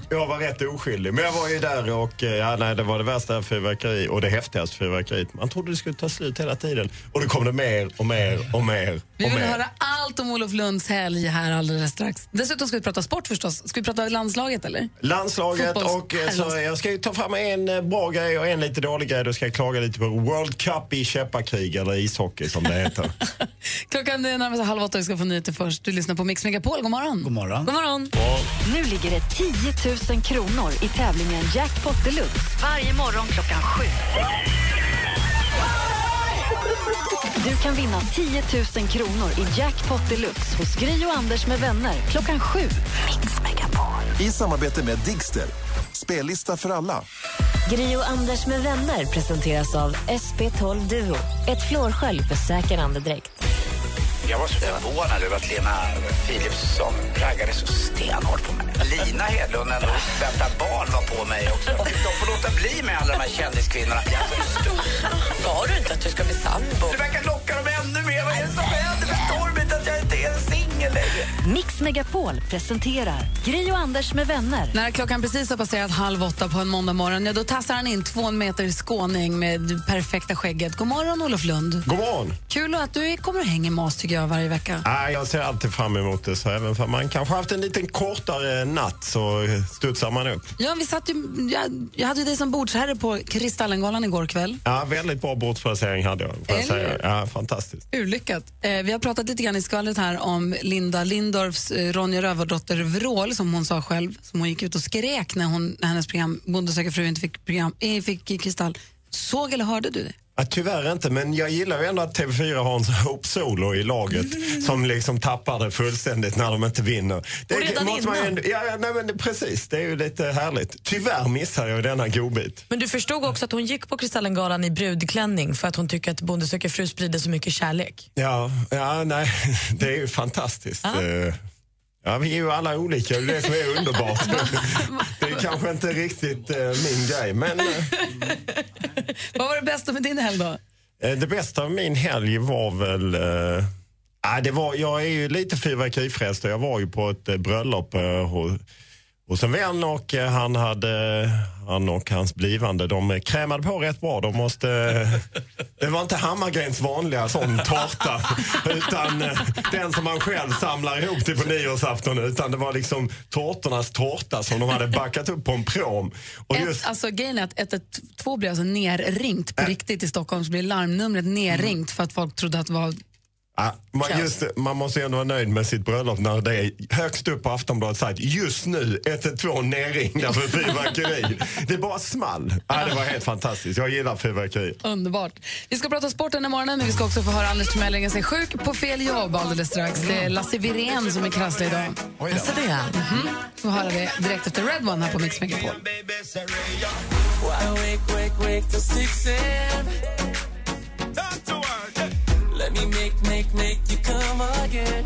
jag var rätt oskyldig. Men jag var ju där och eh, ja, nej, det var det värsta fyrverkeri och det häftigaste fyrverkeriet. Man trodde det skulle ta slut hela tiden. Och det kom det mer och mer och mer vi och vill höra allt om Olof Lunds helg här alldeles strax. Dessutom ska vi prata sport förstås. Ska vi prata landslaget eller? Landslaget Fotbolls- och eh, så jag ska ju ta fram en eh, bra grej och en lite dålig grej. Då ska jag klaga lite på World Cup i käpparkrig eller ishockey som det heter. [LAUGHS] Klockan är närmar sig halv åtta vi ska få nyheter först. Du lyssnar på Mix Megapol. God morgon. God morgon. God morgon. Nu ligger det 10 000 kronor i tävlingen Jackpot Deluxe varje morgon klockan sju. Du kan vinna 10 000 kronor i Jackpot Deluxe hos Gri och Anders med vänner klockan sju. Mix Megapol. I samarbete med Digster. Spellista för alla. Gri och Anders med vänner presenteras av SP12 Duo. Ett flårskölj för säker andedräkt. Jag var så förvånad över att Lena Philipsson raggade så stenhårt på mig. Lina Hedlund, ändå väntar barn, var på mig också. De får låta bli med alla de här kändiskvinnorna. Sa du inte att du ska bli sambo? Du verkar locka Mix Megapol presenterar Gri och Anders med vänner. När klockan precis har passerat halv åtta på en måndag morgon, ja, då tassar han in två meter skåning med det perfekta skägget. God morgon, Olof Lund. God morgon. Kul att du kommer och hänger med oss tycker jag varje vecka. Nej, jag ser alltid fram emot det. Så även för man kanske haft en liten kortare natt så studsar man upp. Ja, vi satt ju, jag, jag hade ju dig som bordsherre på Kristallengalan igår kväll. Ja, väldigt bra bordsplacering hade jag. Får jag Eller säga. Ja, fantastiskt. Urlyckat. Eh, vi har pratat lite grann i skvallret här om Linda Lindorffs Lindorfs eh, Ronja Rövardotter-vrål som hon sa själv, som hon gick ut och skrek när, hon, när hennes program Bonde söker fru inte fick, program, eh, fick Kristall. Såg eller hörde du det? Ja, tyvärr inte, men jag gillar ju ändå att TV4 har en Hope Solo i laget som liksom tappar det fullständigt när de inte vinner. Det Och redan måste innan. ändå, ja, nej, men det, precis, det är ju lite härligt. Tyvärr missar jag denna godbit. Men du förstod också att hon gick på Kristallengalan i brudklänning för att hon tycker att Bonde söker fru sprider så mycket kärlek. Ja, ja, nej, [LAUGHS] det är ju fantastiskt. Eh, Ja, vi är ju alla olika, det är det som är underbart. [LAUGHS] det är kanske inte riktigt eh, min grej, men eh, Vad var det bästa med din helg då? Eh, Det bästa av min helg var väl... Eh, ah, det var, jag är ju lite fyrverkerifrälst och jag var ju på ett eh, bröllop eh, hos, hos en vän och eh, han, hade, han och hans blivande de krämade på rätt bra. De måste, det var inte Hammargrens vanliga sån tårta utan eh, den som man själv samlar ihop till på nyårsafton. Utan det var liksom tårtornas tårta som de hade backat upp på en prom. Och just, Ett, alltså, grejen är att 112 blir alltså nerringt på riktigt i Stockholm. Så blir larmnumret nerringt för att folk trodde att det var... Ja, man, just, man måste ju ändå vara nöjd med sitt bröllop när det är högst upp på Aftonbladets sajt. Just nu 112 nerringda för fyrverkeri. [LAUGHS] det bara small. Ja, det var helt fantastiskt. Jag gillar fyrverkeri. Underbart. Vi ska prata sport den morgonen, men vi ska också få höra Anders Timell ringa sig sjuk på fel jobb alldeles strax. Det är Lasse Wirén som är krasslig idag. Alltså det? Mhm. Får höra det direkt efter Red One här på Mix Megapol. Wake, wake, wake again.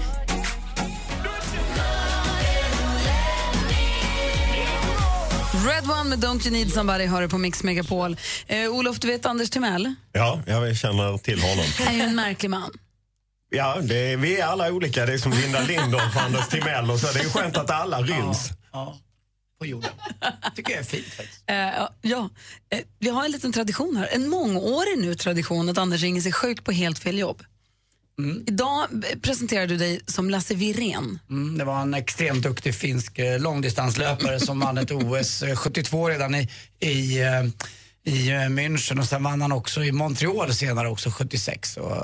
Red One med Don't You Need Somebody hör du på Mix Megapol. Eh, Olof, du vet Anders Timell? Ja, jag känner till honom. Han är ju en märklig man. Ja, det, vi är alla olika. Det är som Linda Lindorff och Anders Timell och så. Det är skönt att alla ryms. Ja, på jorden. tycker jag är fint faktiskt. Eh, ja, ja. Eh, vi har en liten tradition här, en mångårig nu tradition att Anders ringer sig sjuk på helt fel jobb. Mm. Idag eh, presenterar du dig som Lasse Wirén. Mm, det var en extremt duktig finsk eh, långdistanslöpare som vann ett OS 72 eh, redan i, i, eh, i München och sen vann han också i Montreal senare också 76. Och,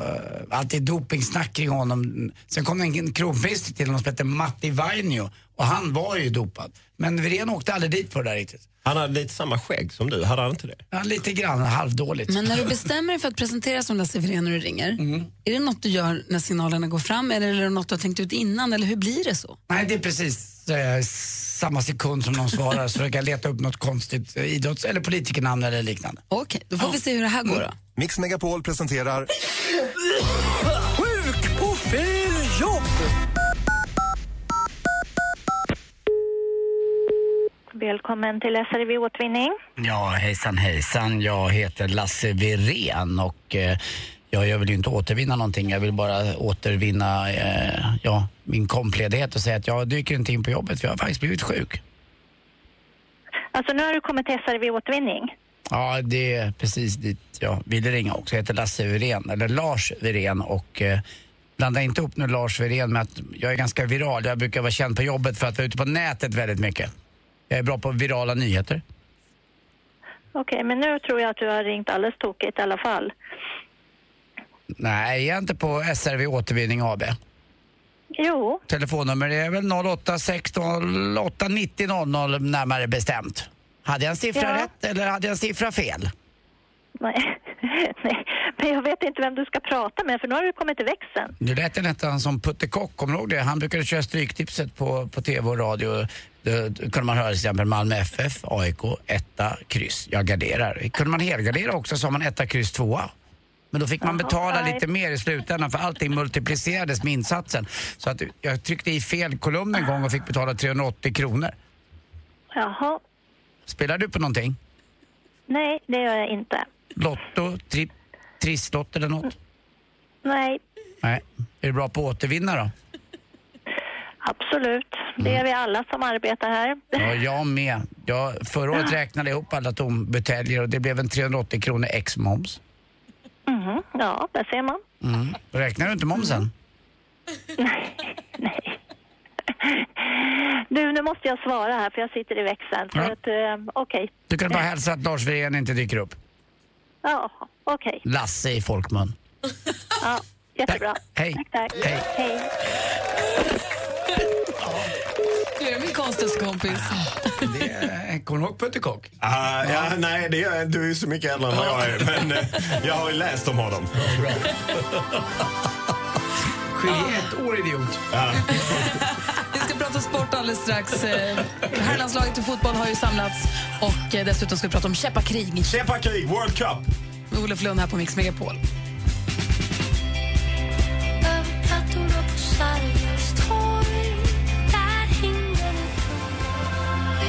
alltid dopingsnack kring honom. Sen kom en kronprins till honom som hette Matti Vainio och han var ju dopad. Men Wirén åkte aldrig dit på det där riktigt. Han hade lite samma skägg som du, hade han inte det? Ja, lite grann, halvdåligt. Men när du bestämmer dig för att presentera som Lasse Wirén när du ringer, Mm. är det något du gör när signalerna går fram eller är det något du har tänkt ut innan eller hur blir det så? Nej, det är precis eh, samma sekund som någon svarar så försöker jag leta upp något konstigt eh, idrotts eller politikernamn eller liknande. Okej, då får vi se hur det här går då. Mix Megapol presenterar Sjuk på fel Välkommen till SRV Återvinning. Ja, hejsan hejsan. Jag heter Lasse Wirén och eh, ja, jag vill ju inte återvinna någonting. Jag vill bara återvinna eh, ja, min kompledighet och säga att jag dyker inte in på jobbet för jag har faktiskt blivit sjuk. Alltså nu har du kommit till SRV Återvinning. Ja, det är precis dit jag ville ringa också. Jag heter Lasse Wirén, eller Lars Wirén och eh, blanda inte upp nu Lars Wirén med att jag är ganska viral. Jag brukar vara känd på jobbet för att vara ute på nätet väldigt mycket. Jag är bra på virala nyheter. Okej, men nu tror jag att du har ringt alldeles tokigt i alla fall. Nej, jag är inte på SRV Återvinning AB. Jo, Telefonnummer är väl 0816 890 00 närmare bestämt. Hade jag en siffra Ja. rätt eller hade jag en siffra fel? nej. [LAUGHS] nej. Men jag vet inte vem du ska prata med för nu har du kommit till växeln. Nu lät det nästan som Putte Kock, kommer du ihåg det? Han brukade köra Stryktipset på, på tv och radio. Då kunde man höra till exempel Malmö FF, AIK, etta, kryss. Jag garderar. Kunde man helgardera också så man etta, kryss, tvåa. Men då fick man betala lite mer i slutändan för allting multiplicerades med insatsen. Så att jag tryckte i fel kolumn en gång och fick betala 380 kronor. Jaha, Spelar du på någonting? nej det gör jag inte. Lotto, tri trisslott eller något? Nej, Nej. Är du bra på att återvinna då? absolut. Det är vi alla som arbetar här. Ja, jag med. Jag, förra året räknade jag ihop alla tombuteljer och det blev en 380 kronor ex moms. Mhm, Ja, där ser man. Mm. Räknar du inte momsen? Du, nu måste jag svara här för jag sitter i växeln. Så Ja. att, eh, okej. Du kan bara hälsa att Lars Wirén inte dyker upp. Ja, okej. Lasse i folkmun. Ja, jättebra. Hej. Tack, tack. Hej. Hej. Du är min konstigaste kompis. Kommer du ihåg Putte Kock? Ah, ja, nej, det inte. Du är så mycket äldre än vad jag är. Men eh, jag har ju läst om honom. Skiljer ett år idiot. Sport alldeles strax. Eh, Herrlandslaget i fotboll har ju samlats och eh, dessutom ska vi prata om käppakrig. Käppakrig, World Cup. Olof Lund här på Mix Megapol.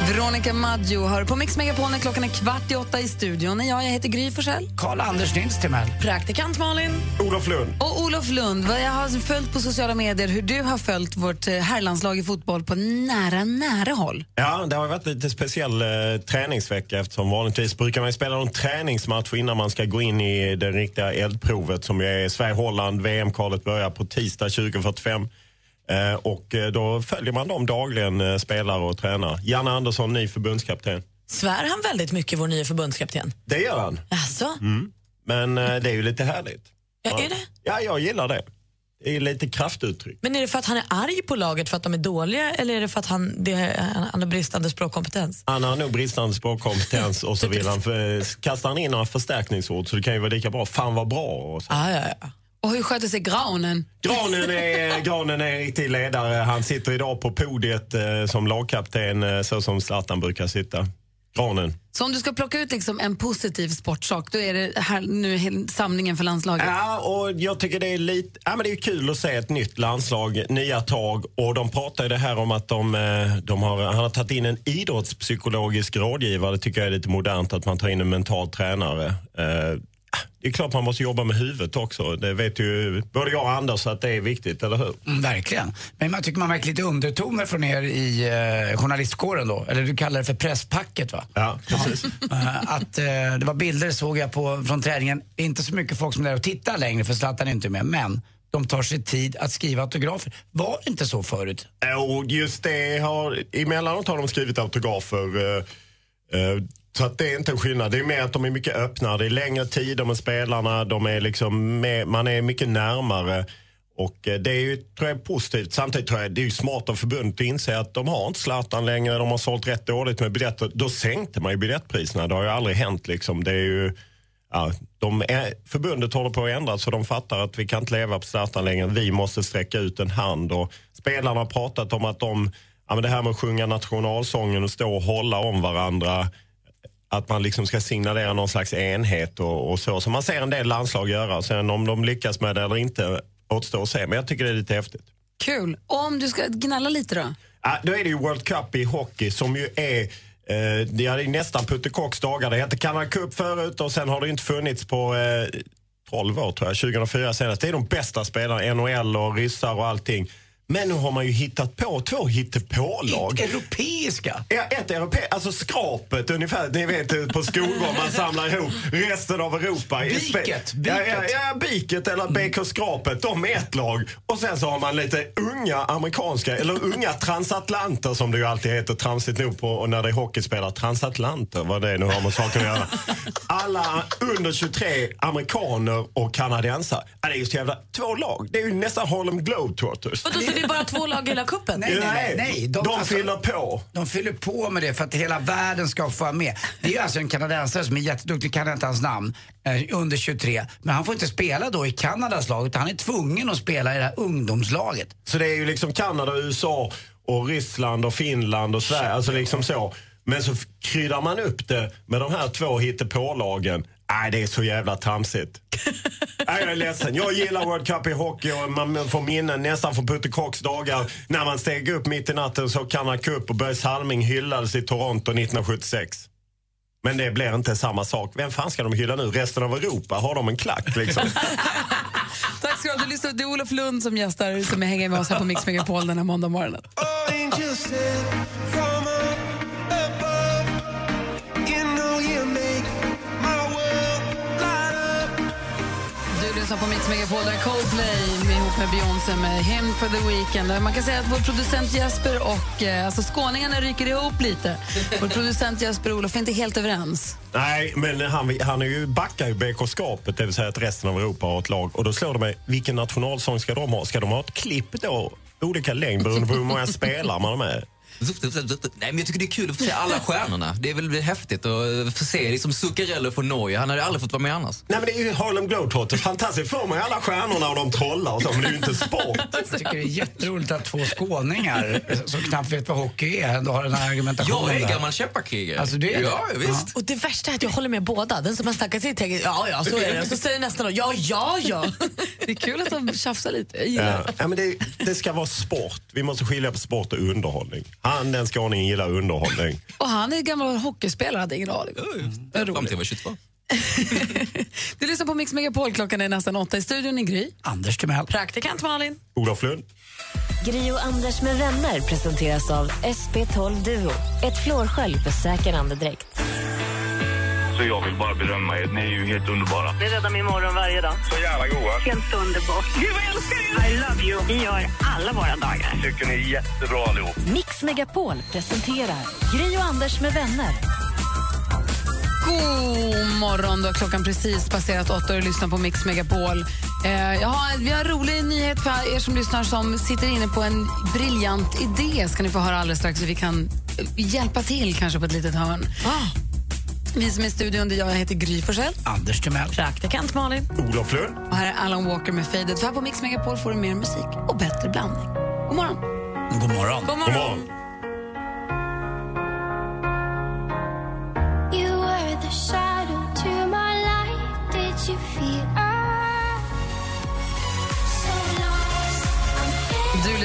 Veronica Maggio hör på Mix Megapol när klockan är kvart i åtta i studion. Jag, jag heter Gry Forssell. Karl-Anders Nils Timell. Praktikant Malin. Olof Lund. Och Olof Lund, vad jag har följt på sociala medier hur du har följt vårt eh, herrlandslag i fotboll på nära, nära håll. Ja, det har varit lite speciell eh, träningsvecka eftersom vanligtvis brukar man spela någon träningsmatch innan man ska gå in i det riktiga eldprovet som är Sverige-Holland. VM-kvalet börjar på tisdag 20.45. Eh, och eh, då följer man dem dagligen, eh, spelare och tränare. Janne Andersson, ny förbundskapten. Svär han väldigt mycket, vår nya förbundskapten? Det gör han. Alltså? Mm. Men det är ju lite härligt. Ja, är det? Ja, jag gillar det. Det är lite kraftuttryck. Men är det för att han är arg på laget för att de är dåliga eller är det för att han, det, han har bristande språkkompetens? Han har nog bristande språkkompetens och så [LAUGHS] vill han för, kastar han in några förstärkningsord så det kan ju vara lika bra. Fan vad bra. Och så. Ah, ja, ja. Och hur sköter sig granen? Granen är, Granen är riktig ledare. Han sitter idag på podiet eh, som lagkapten eh, så som Zlatan brukar sitta. Granen. Så om du ska plocka ut liksom en positiv sportsak, då är det här nu samlingen för landslaget? Ja, och jag tycker det är lite, ja, men det är kul att se ett nytt landslag, nya tag. Och de pratar ju det här om att de, eh, de har, han har tagit in en idrottspsykologisk rådgivare. Det tycker jag är lite modernt att man tar in en mental tränare. Det är klart man måste jobba med huvudet också. Det vet ju både jag och Anders att det är viktigt, eller hur? Mm, verkligen. Men man tycker man märker lite undertoner från er i eh, journalistkåren då. Eller du kallar det för presspacket va? Ja, precis. Eh, att eh, det var bilder såg jag på från träningen. Inte så mycket folk som är där och tittar längre för Zlatan är inte med. Men de tar sig tid att skriva autografer. Var det inte så förut? Och just det har, emellanåt har de skrivit autografer. eh, eh, så att det är inte en skillnad. Det är mer att de är mycket öppnare. Det är längre tider med spelarna. De är liksom med, man är mycket närmare. Och eh, det är ju, tror jag, positivt. Samtidigt tror jag det är ju smart av förbundet att inse att de har inte Zlatan längre. De har sålt rätt dåligt med biljetter. Då sänkte man ju biljettpriserna. Det har ju aldrig hänt liksom. Det är ju... Ja, de är, förbundet håller på att ändras så de fattar att vi kan inte leva på Zlatan längre. Vi måste sträcka ut en hand. Och spelarna har pratat om att de, ja, men det här med att sjunga nationalsången och stå och hålla om varandra att man liksom ska signalera någon slags enhet och, och så. Som man ser en del landslag göra. Sen om de lyckas med det eller inte återstår att se. Men jag tycker det är lite häftigt. Kul. Och om du ska gnälla lite då? Ja, då är det ju World Cup i hockey som ju är eh, det är nästan Putte Kocks dagar. Det hette Canada Cup förut och sen har det inte funnits på eh, 12 år tror jag, 2004 senast. Det är de bästa spelarna, NHL och ryssar och allting. Men nu har man ju hittat på två hittepålag. Europeiska? Ja, ett europe alltså skrapet ungefär. Ni vet på skolgård man samlar ihop resten av Europa. i spe- Biket, Ja, ja, biket. ja, biket eller BK Skrapet. De är ett lag. Och sen så har man lite unga amerikanska, eller unga transatlanter som det ju alltid heter tramsigt nog på och när det är hockeyspelare. Transatlanter, vad det nu har med saken att göra. Alla under 23 amerikaner och kanadensare. Ja, det är ju så jävla, två lag. Det är ju nästan Harlem Globetrotters. Det är bara två lag i hela cupen? Nej, nej, nej. nej. De, alltså, fyller på. De fyller på med det för att hela världen ska få vara med. Det är alltså en kanadensare som är jätteduktig, kan inte hans namn, eh, under 23. Men han får inte spela då i Kanadas lag utan han är tvungen att spela i det här ungdomslaget. Så det är ju liksom Kanada, USA och Ryssland och Finland och Sverige. Alltså liksom så. Men så kryddar man upp det med de här två hittepålagen. Nej, det är så jävla tramsigt. [LAUGHS] Nej, jag är ledsen. Jag gillar World Cup i hockey och man får minnen nästan från Putte Kocks dagar när man steg upp mitt i natten så Canada Cup och Börje Salming hyllades i Toronto 1976. Men det blir inte samma sak. Vem fan ska de hylla nu? Resten av Europa? Har de en klack liksom? [LAUGHS] Tack ska du ha. Du lyssnar- Det är Olof Lund som gästar som hänger med oss här på Mix Megapol den här måndag morgonen. Lyssnar på Mix Megapol där Coldplay med, ihop med Beyoncé med Him for the Weekend. Man kan säga att vår producent Jesper och eh, alltså skåningarna ryker ihop lite. Vår producent Jesper och Olof är inte helt överens. Nej, men han, han är ju backar ju BK-skapet, det vill säga att resten av Europa har ett lag. Och då slår det mig, vilken nationalsång ska de ha? Ska de ha ett klipp då? Olika längd beroende på hur många spelare man har med. Nej, men jag tycker det är kul att få se alla stjärnorna. Det är väl häftigt att få se liksom Zuccarello från Norge. Han hade ju aldrig fått vara med annars. Nej men det är ju Harlem Globetrotters. Fantastiskt. Får man ju alla stjärnorna och de trollar och så, men det är ju inte sport. [LAUGHS] Jag tycker det är jätteroligt att två skåningar som knappt vet vad hockey är ändå har den här argumentationen. Jag är gammal käpparkrigare. Alltså, det är det? Ja, visst. Och det värsta är att jag håller med båda. Den som har snackat sig tänker ja, ja, så är det. Och så säger nästa då, ja, ja, ja. Det är kul att de tjafsar lite. Jag gillar Ja. Ja, men det, det ska vara sport. Vi måste skilja på sport och underhållning. Han, den skåningen, gillar underhållning. [LAUGHS] Och han är gammal hockeyspelare, hade ingen aning. Vad Fram till jag var 22. [LAUGHS] Du lyssnar på Mix Megapol, klockan är nästan åtta. I studion i Gry. Anders Timell. Praktikant Malin. Olof Lund. Gri och Anders med vänner presenteras av SP12 Duo. Ett flårskölj för säker andedräkt. Så jag vill bara berömma er. Ni är ju helt underbara. Det räddar min morgon varje dag. Så jävla goa. Helt underbart. Gud, vad jag älskar er! I love you. Vi gör alla våra dagar. Tycker ni är jättebra allihop. Mix Megapol presenterar Gri och Anders med vänner. God morgon, då klockan precis passerat åtta och du lyssnar på Mix Megapol. Eh, jag har, vi har en rolig nyhet för er som lyssnar som sitter inne på en briljant idé. ska ni få höra alldeles strax hur vi kan hjälpa till kanske på ett litet hörn. Vi som är i studion, det är jag, jag heter Gry Forssell. Anders Timell. Praktikant Malin. Olof Lund. Och här är Alan Walker med Faded. För här på Mix Megapol får du mer musik och bättre blandning. God morgon. God morgon. God morgon. You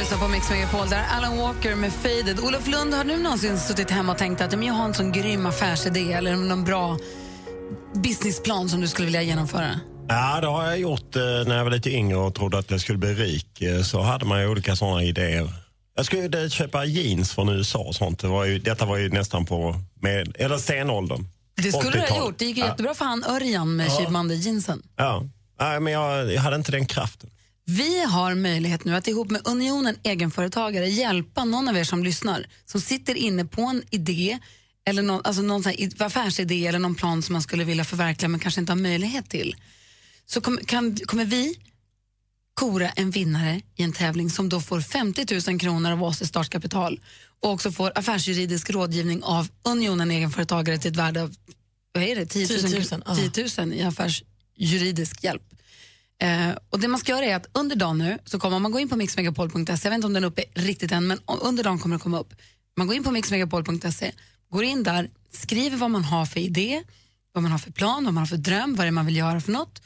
lyssnar på Mix Megapol, där Alan Walker med Faded. Olof Lund, har du någonsin suttit hemma och tänkt att "Ja, men jag har en sån grym affärsidé eller någon bra businessplan som du skulle vilja genomföra? Ja, det har jag gjort eh, när jag var lite yngre och trodde att jag skulle bli rik. Eh, Så hade man ju olika sådana idéer. Jag skulle köpa jeans från USA och sånt. Det var ju, detta var ju nästan på, med, eller stenåldern. Det skulle du ha 80-talet. gjort. Det gick ju ja. jättebra för han Örjan med Ja. Jeansen. Ja, Nej, men jag, jag hade inte den kraften. Vi har möjlighet nu att ihop med Unionen egenföretagare hjälpa någon av er som lyssnar som sitter inne på en idé eller någon, alltså någon affärsidé eller någon plan som man skulle vilja förverkliga men kanske inte har möjlighet till. Så kom, kan, kommer vi kora en vinnare i en tävling som då får 50 000 kronor av oss i startkapital och också får affärsjuridisk rådgivning av Unionen egenföretagare till ett värde av vad är det? 10 000, 10 000, ja. 10 000 i affärsjuridisk hjälp. Eh, och det man ska göra är att under dagen nu så kommer man gå in på mixmegapol.se, jag vet inte om den är uppe riktigt än, men under dagen kommer det komma upp. Man går in på mixmegapol.se, går in där, skriver vad man har för idé, vad man har för plan, vad man har för dröm, vad det är man vill göra för något.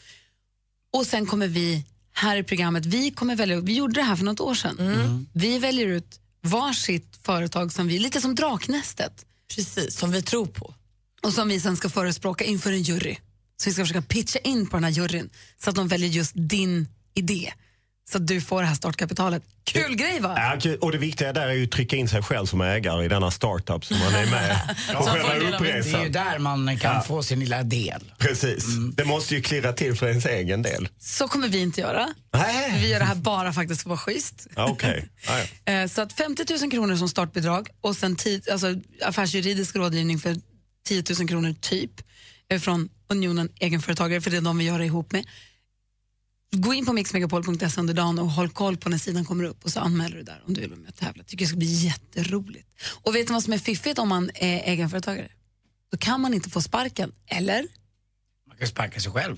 Och sen kommer vi här i programmet, vi kommer välja, vi gjorde det här för något år sedan. Vi väljer ut varsitt företag som vi, lite som Draknästet. Precis, som vi tror på. Och som vi sen ska förespråka inför en jury. Så vi ska försöka pitcha in på den här juryn så att de väljer just din idé. Så att du får det här startkapitalet. Kul grej va? Ja, kul. och det viktiga där är ju att trycka in sig själv som ägare i denna startup som man är med [LAUGHS] på själva det är ju uppresan. där man kan Ja. få sin lilla del. Precis. Det måste ju klirra till för ens egen del. Så kommer vi inte göra. Vi gör det här bara faktiskt för att vara schysst. Ja, Okej. [LAUGHS] Ja, ja. Eh, Så att 50 000 kronor som startbidrag och sen tid, alltså affärsjuridisk rådgivning för 10 000 kronor typ eh, från Unionen egenföretagare, för det är de vi gör det ihop med. Gå in på mixmegapol.se under dagen och håll koll på när sidan kommer upp och så anmäler du där om du vill vara med och tävla. Tycker det ska bli jätteroligt. Och vet du vad som är fiffigt om man är egenföretagare? Då kan man inte få sparken, eller? Man kan sparka sig själv.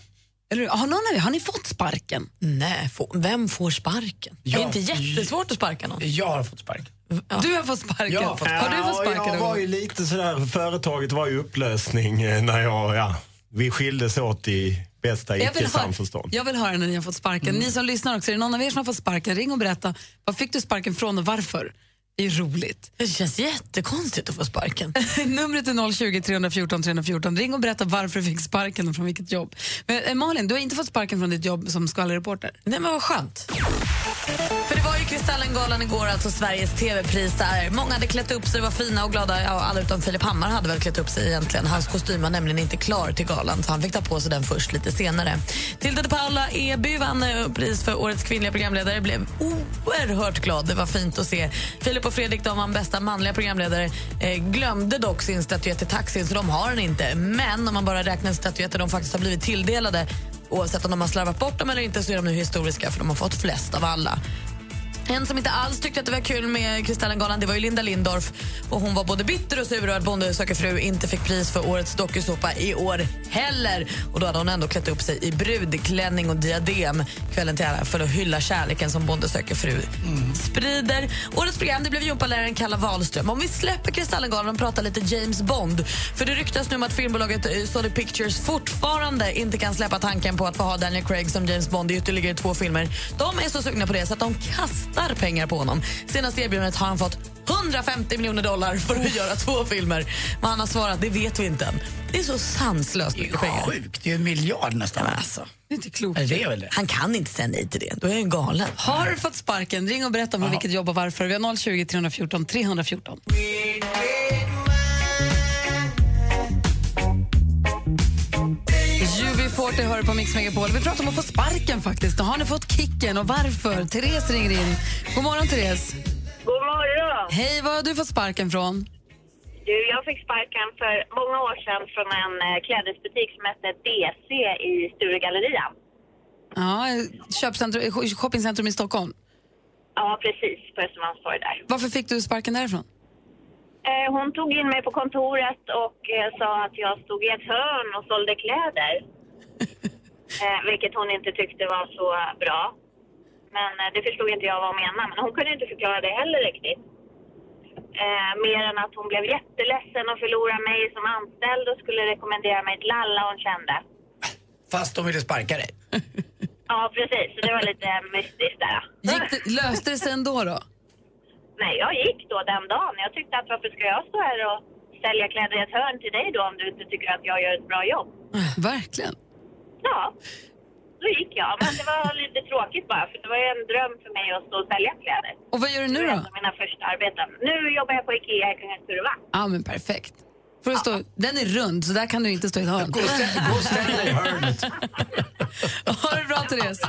eller har, någon av er, har ni fått sparken? Nej, få, vem får sparken? det är Jag- inte jättesvårt att sparka någon. Jag har fått sparken. Du har fått sparken. Jag har fått Har du fått Ja, sparken? Jag någon var ju lite sådär, företaget var i upplösning eh, när jag, ja, vi skildes åt i bästa icke-samförstånd. jag vill höra när ni har fått sparken. Ni som lyssnar också, är det någon av er som har fått sparken? Ring och berätta. Var fick du sparken från och varför? Är roligt. Det känns jättekonstigt att få sparken. [LAUGHS] Numret är 020 314 314. Ring och berätta varför du fick sparken och från vilket jobb. Men, eh, Malin, du har inte fått sparken från ditt jobb som skvallerreporter. Nej men vad skönt. För det var ju Kristallengalan igår, alltså Sveriges TV-pris där. Många hade klätt upp sig, var fina och glada. Ja, alla utom Filip Hammar hade väl klätt upp sig egentligen. Hans kostym var nämligen inte klar till galan så han fick ta på sig den först lite senare. Tilde de Paula Eby vann eh, pris för årets kvinnliga programledare. Blev oerhört glad. Det var fint att se. Filip och Fredrik, de vann bästa manliga programledare. Eh, glömde dock sin statyett i taxin så de har den inte. Men om man bara räknar statyetter de faktiskt har blivit tilldelade Oavsett om de har slarvat bort dem eller inte så är de nu historiska för de har fått flest av alla. En som inte alls tyckte att det var kul med Kristallengalan det var ju Linda Lindorff. Och hon var både bitter och sur över att Bonde söker fru inte fick pris för årets dokusåpa i år heller. Och då hade hon ändå klätt upp sig i brudklänning och diadem kvällen till ära för att hylla kärleken som Bonde söker fru sprider. Årets program det blev gympaläraren Kalla Wahlström. Om vi släpper Kristallengalan och pratar lite James Bond. För det ryktas nu om att filmbolaget eh, Sony Pictures fortfarande inte kan släppa tanken på att få ha Daniel Craig som James Bond i ytterligare två filmer. De är så sugna på det så att de kastar pengar på honom. Senaste erbjudandet har han fått 150 miljoner dollar för att göra två filmer. Men han har svarat, det vet vi inte än. Det är så sanslöst mycket pengar. Sjukt, det är en miljard nästan. Ja, men alltså, Det är inte klokt. Är det väl det? han kan inte säga nej till det. Då är han galen. Har du fått sparken? Ring och berätta om vilket jobb och varför. Vi har 020 314 314. UB40 hör på Mix Megapol. Vi pratar om att få sparken faktiskt. Har ni fått kicken och varför? Therese ringer in. God morgon Therese. God morgon! Hej, var har du fått sparken från? Du, jag fick sparken för många år sedan från en eh, klädesbutik som hette DC i Sturegallerian. Ja, köpcentrum, shoppingcentrum i Stockholm. Ja, precis. På Östermalmstorg där. Varför fick du sparken därifrån? Eh, hon tog in mig på kontoret och eh, sa att jag stod i ett hörn och sålde kläder. [LAUGHS] eh, vilket hon inte tyckte var så bra. Men eh, det förstod inte jag vad hon menade. Men hon kunde inte förklara det heller riktigt. Eh, mer än att hon blev jätteledsen och förlorade mig som anställd och skulle rekommendera mig till alla hon kände. Fast de ville sparka dig. [LAUGHS] Ja, precis. Så det var lite mystiskt där. Gick det, löste det sig ändå då? Nej, jag gick då den dagen. Jag tyckte att varför ska jag stå här och sälja kläder i ett hörn till dig då om du inte tycker att jag gör ett bra jobb? Verkligen. Ja, då gick jag. Men det var lite tråkigt bara för det var ju en dröm för mig att stå och sälja kläder. Och vad gör du nu Det var då? mina första arbeten. Nu jobbar jag på Ikea i Kungens Kurva. Ja, men perfekt. Får du stå, den är rund, så där kan du inte stå i ett hörn. Gå och ställ- dig i hörnet. [LAUGHS] Ha det bra, Therese.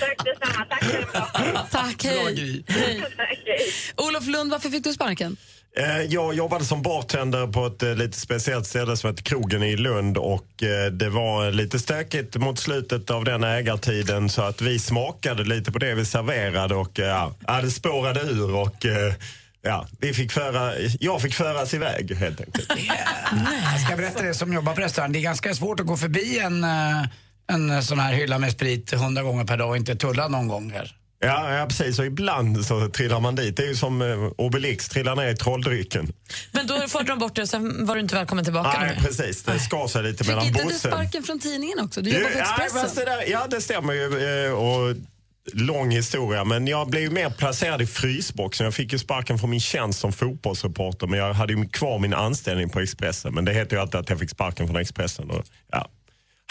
Tack detsamma. Tack för bra Tack, hej. [LAUGHS] hej. Olof Lund, varför fick du sparken? Eh, Jag jobbade som bartender på ett eh, lite speciellt ställe som heter Krogen i Lund och eh, det var lite stökigt mot slutet av den ägartiden så att vi smakade lite på det vi serverade och ja, det spårade ur och ja, vi fick föra, jag fick föras iväg helt enkelt. [LAUGHS] Jag ska berätta det som jobbar på restaurang. Det är ganska svårt att gå förbi en, en sån här hylla med sprit hundra gånger per dag och inte tulla någon gång. Här. Ja, ja, precis. Och ibland så trillar man dit. Det är ju som eh, Obelix trillar ner i trolldrycken. Men då förde de bort det och sen var du inte välkommen tillbaka Nej, nu. precis. Det skar sig lite mellan Fick inte du sparken från tidningen också? Du jobbar på ja, Expressen. fast det där, ja, det stämmer ju. eh, Och lång historia, men jag blev mer placerad i frysboxen. Jag fick ju sparken från min tjänst som fotbollsreporter, men jag hade ju kvar min anställning på Expressen. Men det heter ju alltid att jag fick sparken från Expressen. Och, ja.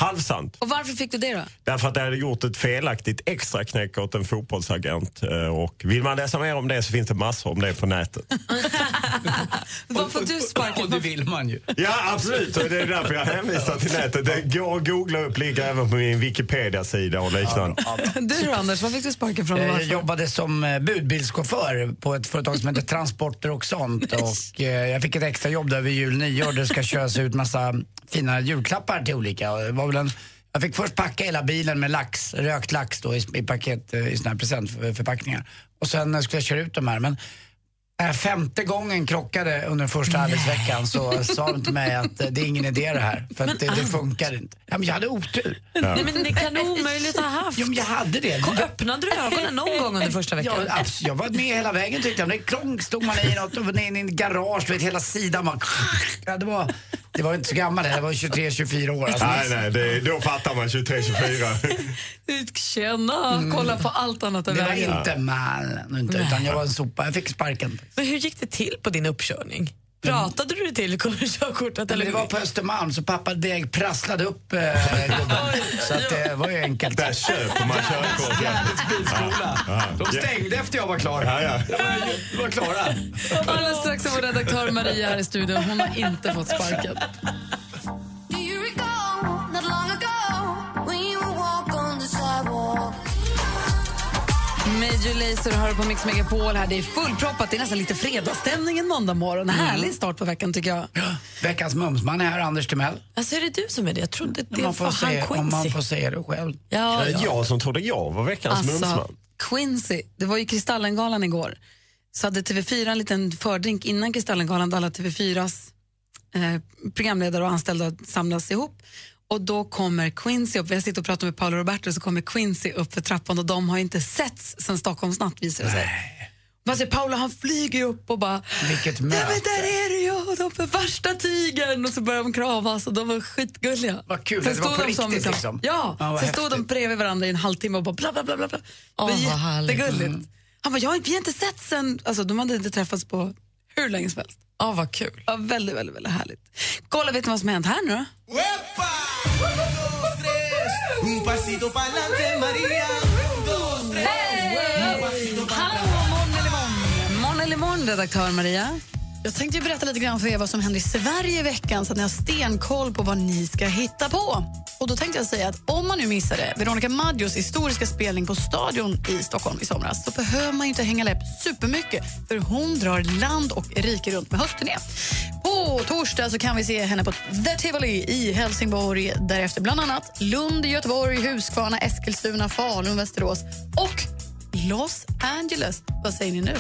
Halvsant. Och varför fick du det då? Därför att jag hade gjort ett felaktigt extra knäck åt en fotbollsagent. Eh, Och vill man läsa mer om det så finns det massor om det på nätet. [LAUGHS] Vad får du sparken? Och det vill man ju. Ja, absolut. Och det är därför jag hänvisar till nätet. Det går att googla upp, ligger även på min Wikipedia-sida och liknande. Du då, Anders, vad fick du sparken från Eh, Jag jobbade som eh, budbilschaufför på ett företag som heter Transporter och sånt. Och jag fick ett extra jobb där vid jul nyår. Det ska köras ut massa fina julklappar till olika. Och det var väl en, jag fick först packa hela bilen med lax, rökt lax då i, i paket, eh, i såna här presentförpackningar. Och sen eh, skulle jag köra ut de här. Men när femte gången krockade under första arbetsveckan så [LAUGHS] sa de till mig att eh, det är ingen idé det här. För att det, det funkar inte. Ja, men jag hade otur. Nej, men det kan du omöjligt ha haft. Jo, men jag hade det. Kom, öppnade du ögonen någon gång under första veckan? Ja, abs- jag var med hela vägen tyckte jag. Men det klonk stod man i något inne i en garage, vet hela sidan var... Ja, det var... Det var inte så gammal jag var 23-24 år. Alltså. Nej, nej, det, då fattar man 23-24. Tjena, [LAUGHS] kolla på allt annat än Mm. Det var inte Malen, inte, utan jag var en sopa. Jag fick sparken. Men hur gick det till på din uppkörning? Pratade du till körkortet? Eller det var på Östermalm så pappa direkt prasslade upp eh, gubben. Så att det var ju enkelt. Där köper man körkort. Bilskola. De stängde efter jag var klar. Ja, ja. Var, det var klara. Alldeles strax är vår redaktör Maria här i studion. Hon har inte fått sparken. Major Lazer hör på Mix Megapol här. Det är fullproppat. Det är nästan lite fredagsstämning en måndag morgon. Härlig start på veckan tycker jag. Veckans mumsman är här, Anders Timell. Alltså är det du som är det? Jag trodde det Man får var se, han om man får säga det själv. Ja, ja. jag som trodde jag var veckans mumsman. Alltså, Quincy. Det var ju Kristallengalan igår. Så hade TV4 en liten fördrink innan Kristallengalan där alla TV4s eh, programledare och anställda samlas ihop. Och då kommer Quincy upp. Jag sitter och pratar med Paolo Roberto så kommer Quincy upp för trappan och de har inte setts sen Stockholms natt visar det sig. Man ser Paolo han flyger upp och bara Vilket Ja, möte. men där är du ju, de är värsta tigern och så börjar de kramas och de var skitgulliga. Vad kul, Sen det var på de som riktigt liksom. Ja, Ja, vad sen stod de bredvid varandra i en halvtimme och bara bla bla bla bla. bla. Det var jättegulligt. Mm. Han bara, jag, vi har inte sett sen... Alltså, de hade inte träffats på hur länge som helst. Ja, vad kul. Ja, väldigt, väldigt, väldigt härligt. Kolla, vet ni vad som har hänt här nu då? Un pasito pa'lante, Maria. Un, dos, tres. Mån eller mån, redaktör Maria? Jag tänkte berätta lite grann för er vad som händer i Sverige i veckan så att ni har stenkoll på vad ni ska hitta på. Och då tänkte jag säga att om man nu missade Veronica Maggios historiska spelning på Stadion i Stockholm i somras så behöver man ju inte hänga läpp supermycket för hon drar land och rike runt med höstturné. På torsdag så kan vi se henne på The Tivoli i Helsingborg. Därefter bland annat Lund, Göteborg, Huskvarna, Eskilstuna, Falun, Västerås och Los Angeles. Vad säger ni nu?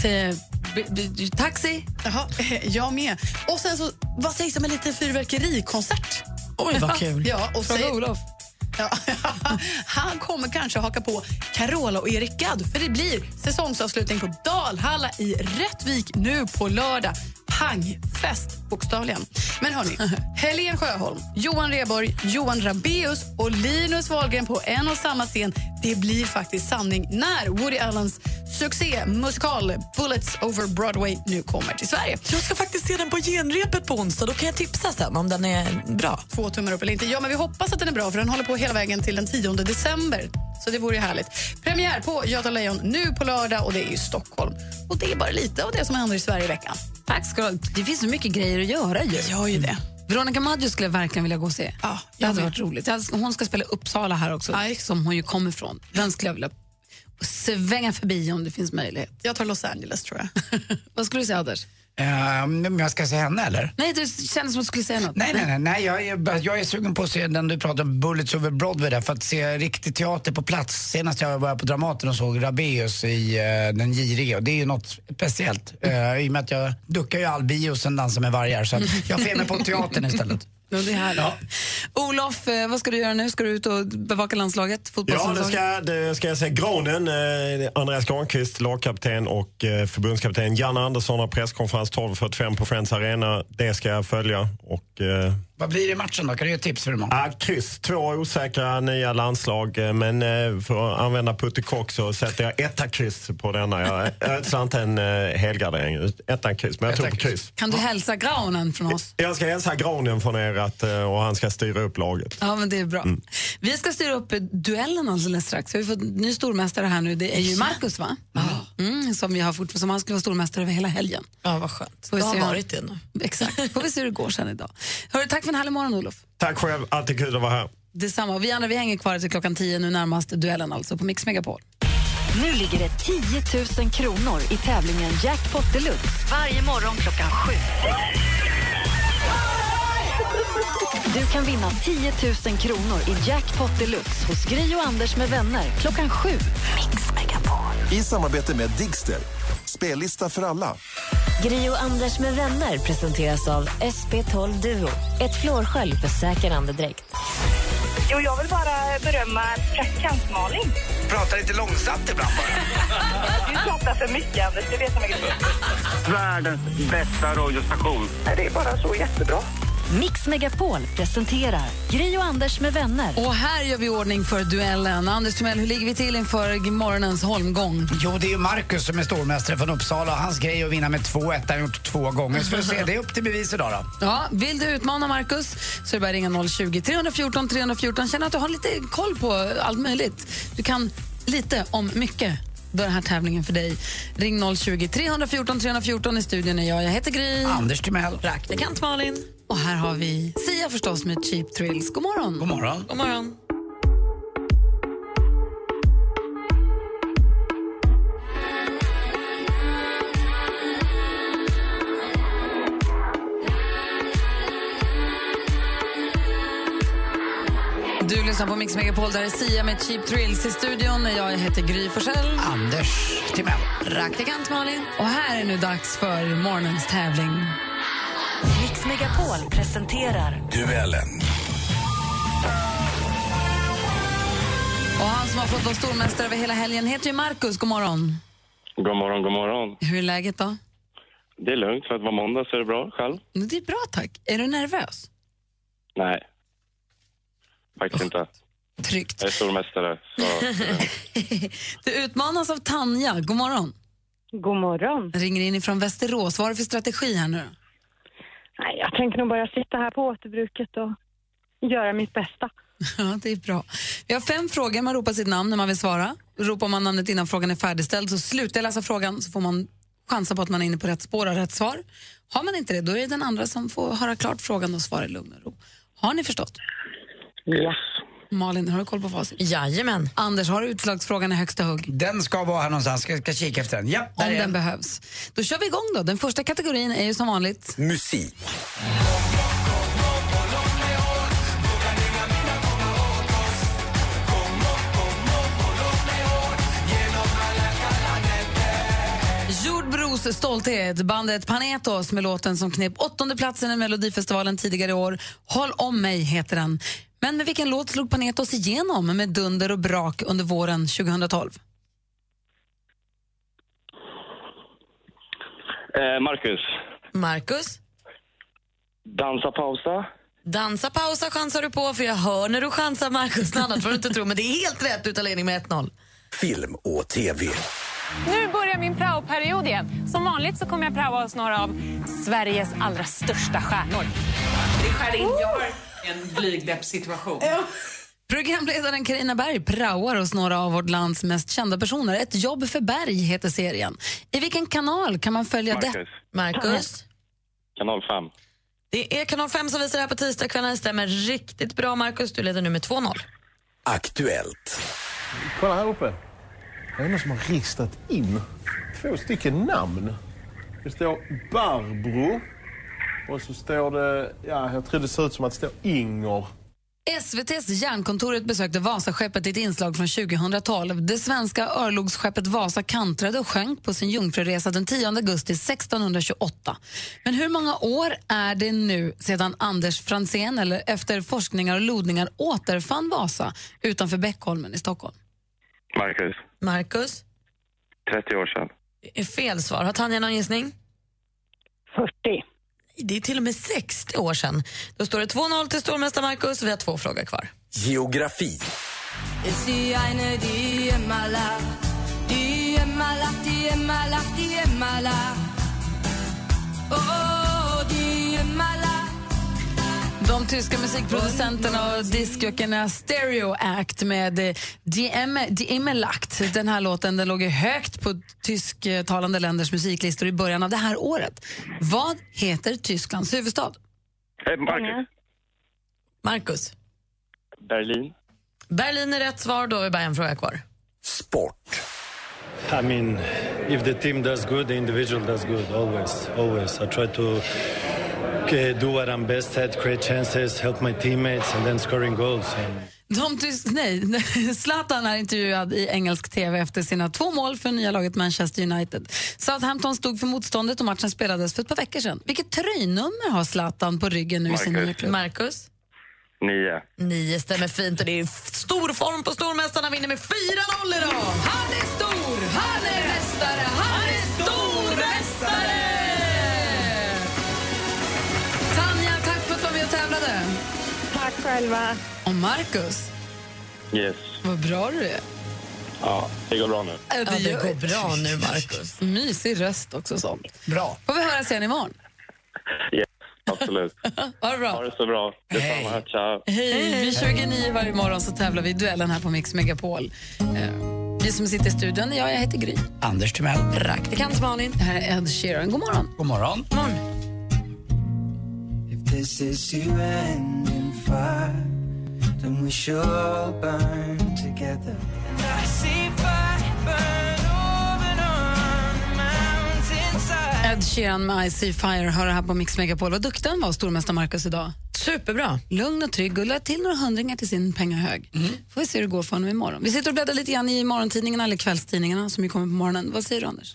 Säger b- taxi. Jaha, jag med. Och sen så, vad sägs om en liten fyrverkerikonsert? Oj, vad kul. Ja, och Fråga säg- Olof. Ja, [LAUGHS] han kommer kanske haka på Carola och Erik Gadd för det blir säsongsavslutning på Dalhalla i Rättvik nu på lördag. Pangfest, bokstavligen. Men hörni, [LAUGHS] Helen Sjöholm, Johan Rheborg, Johan Rabeus och Linus Wahlgren på en och samma scen. Det blir faktiskt sanning när Woody Allens succémusikal Bullets over Broadway nu kommer till Sverige. Jag ska faktiskt se den på genrepet på onsdag. Då kan jag tipsa sen om den är bra. Två tummar upp eller inte. Ja, men vi hoppas att den är bra för den håller på hela vägen till den 10 december. Så det vore ju härligt. Premiär på Göta Lejon nu på lördag och det är i Stockholm. Och det är bara lite av det som händer i Sverige i veckan. Tack ska Det finns så mycket grejer att göra ju. Gör ju det. Veronica Maggio skulle jag verkligen vilja gå och se. Ja, det hade varit roligt. Jag- Hon ska spela Uppsala här också, som hon ju kommer ifrån. Den skulle jag vilja svänga förbi om det finns möjlighet. Jag tar Los Angeles tror jag. [LAUGHS] Vad skulle du säga Anders? Om jag ska se henne eller? Nej, det kändes som att du skulle säga något. Nej, nej, nej, nej jag, är, jag är sugen på att se den du pratar om, Bullets over Broadway där, för att se riktig teater på plats. Senast jag var på Dramaten och såg Rabeus i uh, Den girige och det är ju något speciellt. Uh, [LAUGHS] I och med att jag duckar ju all bio sen Dansa med vargar så att jag får mig på teatern istället. Ja, det är härligt. Olof, eh, vad ska du göra nu? Ska du ut och bevaka landslaget? Ja, det ska, det ska jag säga. Granen, eh, Andreas Granqvist, lagkapten och eh, förbundskapten. Janne Andersson har presskonferens 12.45 på Friends Arena. Det ska jag följa. Och, eh, Vad blir det i matchen då? Kan du ge tips för imorgon? ah, kryss. Två osäkra nya landslag. eh, Men eh, för att använda puttikock så sätter jag etta kryss på denna. Jag [LAUGHS] ödslar inte en eh, helgardering. Etta kryss, men jag tror på kryss. Kan du hälsa Graunen från oss? Jag ska hälsa Granen från er att, och han ska styra upp laget. Ja, men det är bra. Mm. Vi ska styra upp duellen alldeles strax. Vi har fått en ny stormästare här nu. Det är ju Marcus, va? Mm, som, vi har fortfarande, som han skulle vara stormästare över hela helgen. Ja, vad skönt. Får Jag har se hur- varit det nu. Exakt. Får vi se hur det går sen idag. Hörru, tack för en härlig morgon, Olof. Tack själv, alltid kul att vara här. Detsamma. Vi andra vi hänger kvar till klockan 10 nu närmast duellen alltså på Mix Megapol. Nu ligger det 10 000 kronor i tävlingen Jackpot Deluxe varje morgon klockan sju. Du kan vinna 10 000 kronor i Jackpot Deluxe hos Gri och Anders med vänner klockan sju. Mix Megapol. I samarbete med Digster. Spellista för alla. Gri och Anders med vänner presenteras av SP12 Duo. Ett flårskölj för säker andedräkt. Jo, jag vill bara berömma praktikant Malin. Prata lite långsamt ibland bara. [LAUGHS] Du pratar för mycket, Anders. Det som är grejen. Världens bästa radiostation. Det är bara så jättebra. Mix Megapol presenterar Gri och Anders med vänner. Och här gör vi ordning för duellen. Anders Timell, hur ligger vi till inför morgonens holmgång? Jo, det är ju Marcus som är stormästare från Uppsala. Hans grej är att vinna med 2-1. Det har gjort två gånger. Så får vi se. Det är upp till bevis idag då. Ja, vill du utmana Marcus så är det bara ringa 020 314 314. Känner att du har lite koll på allt möjligt. Du kan lite om mycket. Då är den här tävlingen för dig. Ring 020 314 314 i studion är jag. Jag heter Gry. Anders Timell. Praktikant Malin. Och här har vi Sia förstås med Cheap Thrills. God morgon. God morgon. God morgon. Du lyssnar på Mix Megapol. Där är Sia med Cheap Thrills i studion. Jag heter Gry Forssell. Anders Timell. Praktikant Malin. Och här är nu dags för morgonens tävling. Mix Megapol presenterar Duellen. Och han som har fått vara stormästare över hela helgen heter ju Marcus. God morgon. God morgon, god morgon. Hur är läget då? Det är lugnt. För att vara måndag så är det bra. Själv? Det är bra tack. Är du nervös? Nej. Faktiskt inte. Tryggt. Jag är stormästare. Så, [LAUGHS] Du utmanas av Tanja. God morgon. God morgon. Ringer in ifrån Västerås. Vad har du för strategi här nu? Nej, jag tänker nog bara sitta här på återbruket och göra mitt bästa. [LAUGHS] Ja, det är bra. Vi har fem frågor. Man ropar sitt namn när man vill svara. Ropar man namnet innan frågan är färdigställd så slutar jag läsa frågan så får man chansa på att man är inne på rätt spår och rätt svar. Har man inte det, då är det den andra som får höra klart frågan och svara i lugn och ro. Har ni förstått? Yes. Malin, har du koll på facit? Jajamän. Anders, har du utslagsfrågan i högsta hugg? Den ska vara här någonstans. Ska, ska kika efter den. Ja, Om den behövs. Då kör vi igång då. Den första kategorin är ju som vanligt Musik. Jordbros stolthet, bandet Panetos med låten som knep åttonde platsen i Melodifestivalen tidigare i år. Håll om mig heter den. Men med vilken låt slog Panetos igenom med dunder och brak under våren 2012? eh, Marcus, Marcus, dansa pausa. dansa pausa chansar du på för jag hör när du chansar Marcus, något annat får du inte tro. Men det är helt rätt, du tar ledning med 1-0. Film och TV. Nu börjar min praoperiod igen. Som vanligt så kommer jag praoa hos några av Sveriges allra största stjärnor. Det skär in. Jag har en blygdläppssituation. Programledaren Carina Berg praoar hos några av vårt lands mest kända personer. Ett jobb för Berg heter serien. I vilken kanal kan man följa det? Marcus. Marcus. Kanal 5. Det är kanal 5 som visar det här på tisdagskvällen. Det stämmer riktigt bra, Marcus. Du leder nu med 2-0. Aktuellt. Kolla här uppe. Det är någon som har ristat in två stycken namn. Det står Barbro och så står det, ja jag tror det ser ut som att det står Inger. SVTs Järnkontoret besökte Vasaskeppet i ett inslag från 2012. Det svenska örlogsskeppet Vasa kantrade och sjönk på sin jungfruresa den 10 augusti 1628. Men hur många år är det nu sedan Anders Fransén eller efter forskningar och lodningar återfann Vasa utanför Beckholmen i Stockholm? Marcus, Marcus, 30 år sedan. det är fel svar. Har Tanja någon gissning? 40. Det är till och med 60 år sedan. Då står det 2-0 till stormästare Marcus och vi har två frågor kvar. Geografi. Ist De tyska musikproducenterna och diskjockeyrna Stereo Act med eh, Die Emme- Die Emmelakt. Den här låten den låg högt på tysktalande länders musiklistor i början av det här året. Vad heter Tysklands huvudstad? Eh, Marcus, Marcus. Berlin. Berlin är rätt svar, då har vi bara en fråga kvar. I mean, if the team does good, the individual does good. Always, always. I try to okay, do what I'm best at, create chances, help my teammates, and then scoring goals. De nej, Zlatan är intervjuad i engelsk tv efter sina två mål för nya laget Manchester United. Southampton stod för motståndet och matchen spelades för ett par veckor sedan. Vilket tröjnummer har Zlatan på ryggen nu i sin Marcus. nya klubb? Marcus? Nio. Nio stämmer fint och det är stor form på stormästarna. Vinner med 4-0 idag. Han är stor, han är mästare, han själva. Och Marcus, Yes. vad bra du är. Ja, det går bra nu. Ja, det gör går bra nu, Marcus. Mysig röst också sånt. Bra. Får vi höras igen imorgon? Yes, absolut. [LAUGHS] Ha det bra. Ha det så bra. Detsamma. Ciao. Hej! Vid 29 varje morgon så tävlar vi i duellen här på Mix Megapol. Eh, vi som sitter i studion, ja, jag heter Gry. Anders Timell. Praktikant Malin. Det här är Ed Sheeran. God morgon. God morgon. If this is you ending fire, then we should all burn together. And I see fire burn over on the mountainside. Ed Sheeran med I See Fire hör här på Mix Megapol. Vad duktig han var, stormästare Marcus idag. Superbra. Lugn och trygg och lade till några hundringar till sin pengahög. Får vi se hur det går för honom imorgon. Vi sitter och bläddrar lite grann i morgontidningarna, eller kvällstidningarna som ju kommer på morgonen. Vad säger du Anders?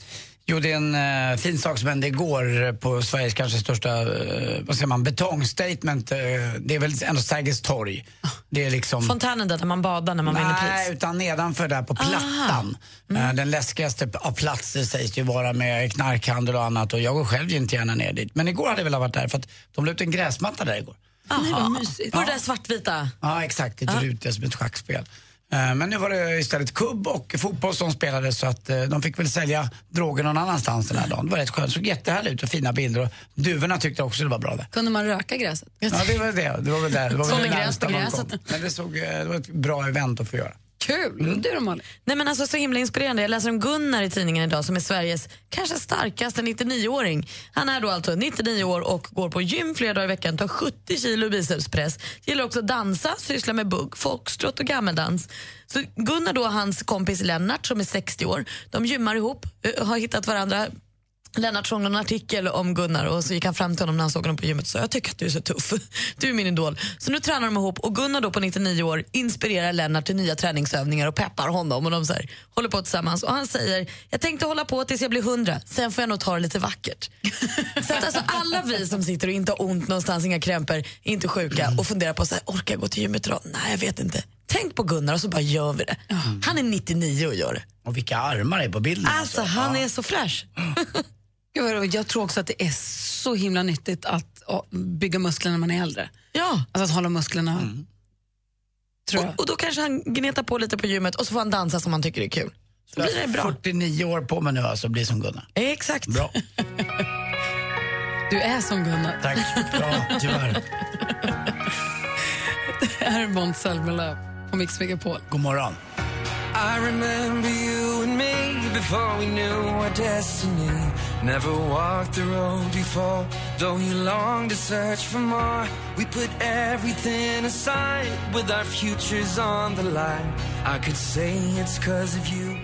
Jo, det är en uh, fin sak som hände igår på Sveriges kanske största, uh, vad säger man, betongstatement. Uh, det är väl ändå Sergels torg. Det är liksom... Fontänen där, där man badar när man vinner Nej, pris. utan nedanför där på plattan. Eh, Den läskigaste av platser sägs ju vara med knarkhandel och annat och jag går själv inte gärna ner dit. Men igår hade jag velat varit där för att de la ut en gräsmatta där igår. Nej, vad mysigt. På det där svartvita? Ja, exakt. Det ser ut som ett schackspel. Eh, Men nu var det istället kubb och fotboll som spelade så att eh, de fick väl sälja droger någon annanstans den här dagen. Det var rätt skönt. Det såg jättehärligt ut och fina bilder. Och duvorna tyckte också det var bra. Där. Kunde man röka gräset? Ja, det var det. Det var väl där. Det var väl gräs på gräset. Men det, såg, eh, det var ett bra event att få göra. Kul! Du då Malin? Nej men alltså så himla inspirerande. Jag läser om Gunnar i tidningen idag som är Sveriges kanske starkaste 99-åring. Han är då alltså 99 år och går på gym flera dagar i veckan, tar 70 kilo bicepspress. Gillar också att dansa, sysslar med bugg, foxtrot och gammeldans. Så Gunnar då och hans kompis Lennart som är 60 år, de gymmar ihop, eh, har hittat varandra. Lennart såg en artikel om Gunnar och så gick han fram till honom när han såg honom på gymmet och sa jag tycker att du är så tuff. Du är min idol. Så nu tränar de ihop och Gunnar då på 99 år inspirerar Lennart till nya träningsövningar och peppar honom och de så här, håller på tillsammans. Och han säger jag tänkte hålla på tills jag blir 100, sen får jag nog ta det lite vackert. [LAUGHS] så att alltså alla vi som sitter och inte har ont någonstans, inga krämpor, inte sjuka och funderar på så här, orkar jag gå till gymmet idag? Nej, jag vet inte. Tänk på Gunnar och så bara gör vi det. Han är 99 och gör det. Och vilka armar det är på bilden. Alltså, han är så fräsch. Gud. Jag tror också att det är så himla nyttigt att bygga muskler när man är äldre. Ja. Alltså att hålla musklerna. Tror jag. Och, och då kanske han gnetar på lite på gymmet och så får han dansa som han tycker är kul. Så blir det bra. 49 år på mig nu alltså, bli som Gunnar. Exakt. Bra. Du är som Gunnar. Tack. Ja, tyvärr. Det här är Måns Zelmerlöw på Mix Megapol. God morgon. I remember you and me before we knew our destiny. Never walked the road before, though you longed to search for more. We put everything aside with our futures on the line. I could say it's cause of you.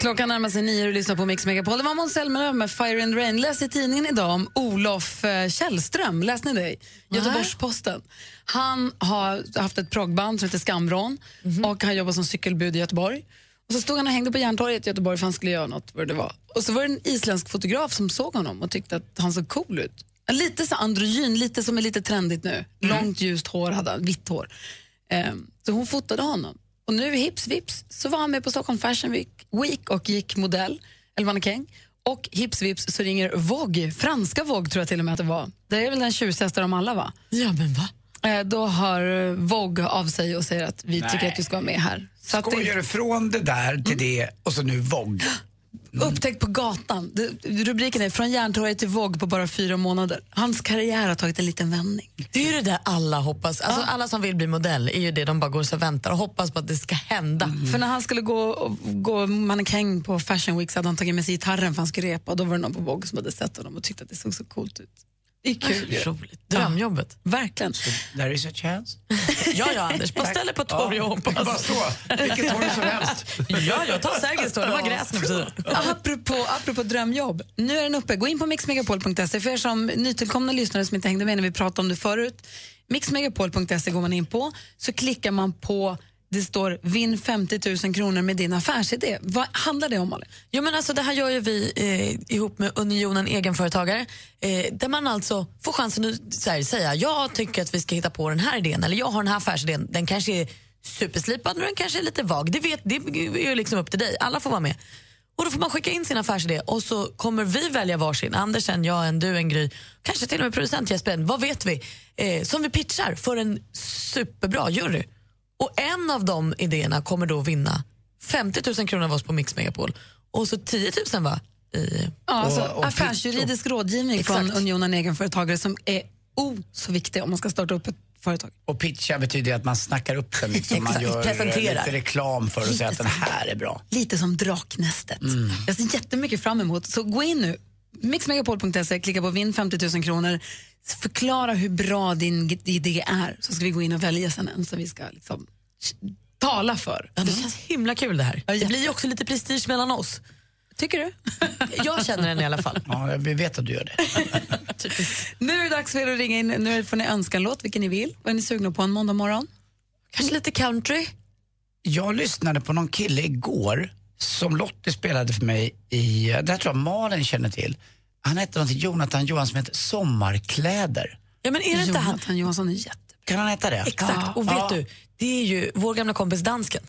Klockan närmar sig nio och du lyssnar på Mix Megapol. Det var Måns Zelmerlöw med Fire and Rain. Läste i tidningen idag om Olof eh, Källström. Läste ni det? Göteborgs-Posten. Han har haft ett proggband som heter Skamvrån och han jobbar som cykelbud i Göteborg. Och så stod han och hängde på Järntorget i Göteborg för han skulle göra något vad det var. Och så var det en isländsk fotograf som såg honom och tyckte att han såg cool ut. Lite så androgyn, lite som är lite trendigt nu. Långt ljust hår hade han, vitt hår. Ehm, så hon fotade honom. Och nu hips vips så var han med på Stockholm Fashion Week, Week och gick modell, eller mannekäng. Och hips vips så ringer Vogue, franska Vogue tror jag till och med att det var. Det är väl den tjusigaste av dem alla va? Ja men va? Eh, då hör eh, Vogue av sig och säger att vi Nej. tycker att du ska vara med här. Så att Skojar du från det där till det och så nu Vogue? [GASPS] [GASPS] Upptäckt på gatan. Rubriken är Från Järntorget till Vogue på bara fyra månader. Hans karriär har tagit en liten vändning. Det är ju det där alla hoppas. Alltså, Alla som vill bli modell är ju det de bara går och väntar och hoppas på att det ska hända. För när han skulle gå, gå mannekäng på Fashion Week så hade han tagit med sig gitarren för han skulle repa och då var det någon på Vogue som hade sett honom och tyckte att det såg så coolt ut. Det är kul. ju. Roligt. Drömjobbet. Verkligen. There is a chance. Ja, ja, Anders. Bara ställ dig på ett torg och Ja, det kan bara hoppas. stå. Vilket torg som helst. Ja, jag tar Sergels torg. Det var gräs nu. [LAUGHS] Apropå, apropå drömjobb, nu är den uppe. Gå in på mixmegapol.se för er som nytillkomna lyssnare som inte hängde med när vi pratade om det förut. Mixmegapol.se går man in på, så klickar man på det står vinn 50 000 kronor med din affärsidé. Vad handlar det om Malin? Jo, men alltså, det här gör ju vi eh, ihop med Unionen Egenföretagare eh, där man alltså får chansen att så här, säga jag tycker att vi ska hitta på den här idén eller jag har den här affärsidén. Den kanske är superslipad och den kanske är lite vag. Det, vet, det är ju liksom upp till dig. Alla får vara med. Och Då får man skicka in sin affärsidé och så kommer vi välja varsin. Anders en, jag en, du en, Gry. Kanske till och med producent Jesper en. Vad vet vi? Eh, som vi pitchar för en superbra jury. Och en av de idéerna kommer då vinna 50 000 kronor av oss på Mix Megapol. Och så 10 000 va? I, Ja, alltså, Och- och affärsjuridisk rådgivning Exakt. från Unionen Egenföretagare som är oh, så viktig om man ska starta upp ett företag. Och pitcha betyder att man snackar upp den. Liksom. Man gör presenterar. lite reklam för och säger att den här är bra. Lite som Draknästet. Jag ser jättemycket fram emot. Så gå in nu, mixmegapol.se, klicka på vinn 50 000 kronor. Förklara hur bra din idé är, så ska vi gå in och välja sen en som vi ska liksom, tala för. ja, det känns himla kul det här. Det blir ju också lite prestige mellan oss. Tycker du? [LAUGHS] Jag känner den i alla fall. Ja, vi vet att du gör det. [LAUGHS] Nu är det dags för er att ringa in. Nu får ni önska en låt, vilken ni vill. Vad är ni sugna på en måndag morgon? Kanske lite country? Jag lyssnade på någon kille igår som Lottie spelade för mig i, det här tror jag Malin känner till. Han hette någonting, Jonathan Johansson, som heter Sommarkläder. Ja, men är det inte han? Jonathan Johansson är jätte... Kan han heta det? Exakt. Och vet Ja. du, det är ju vår gamla kompis dansken.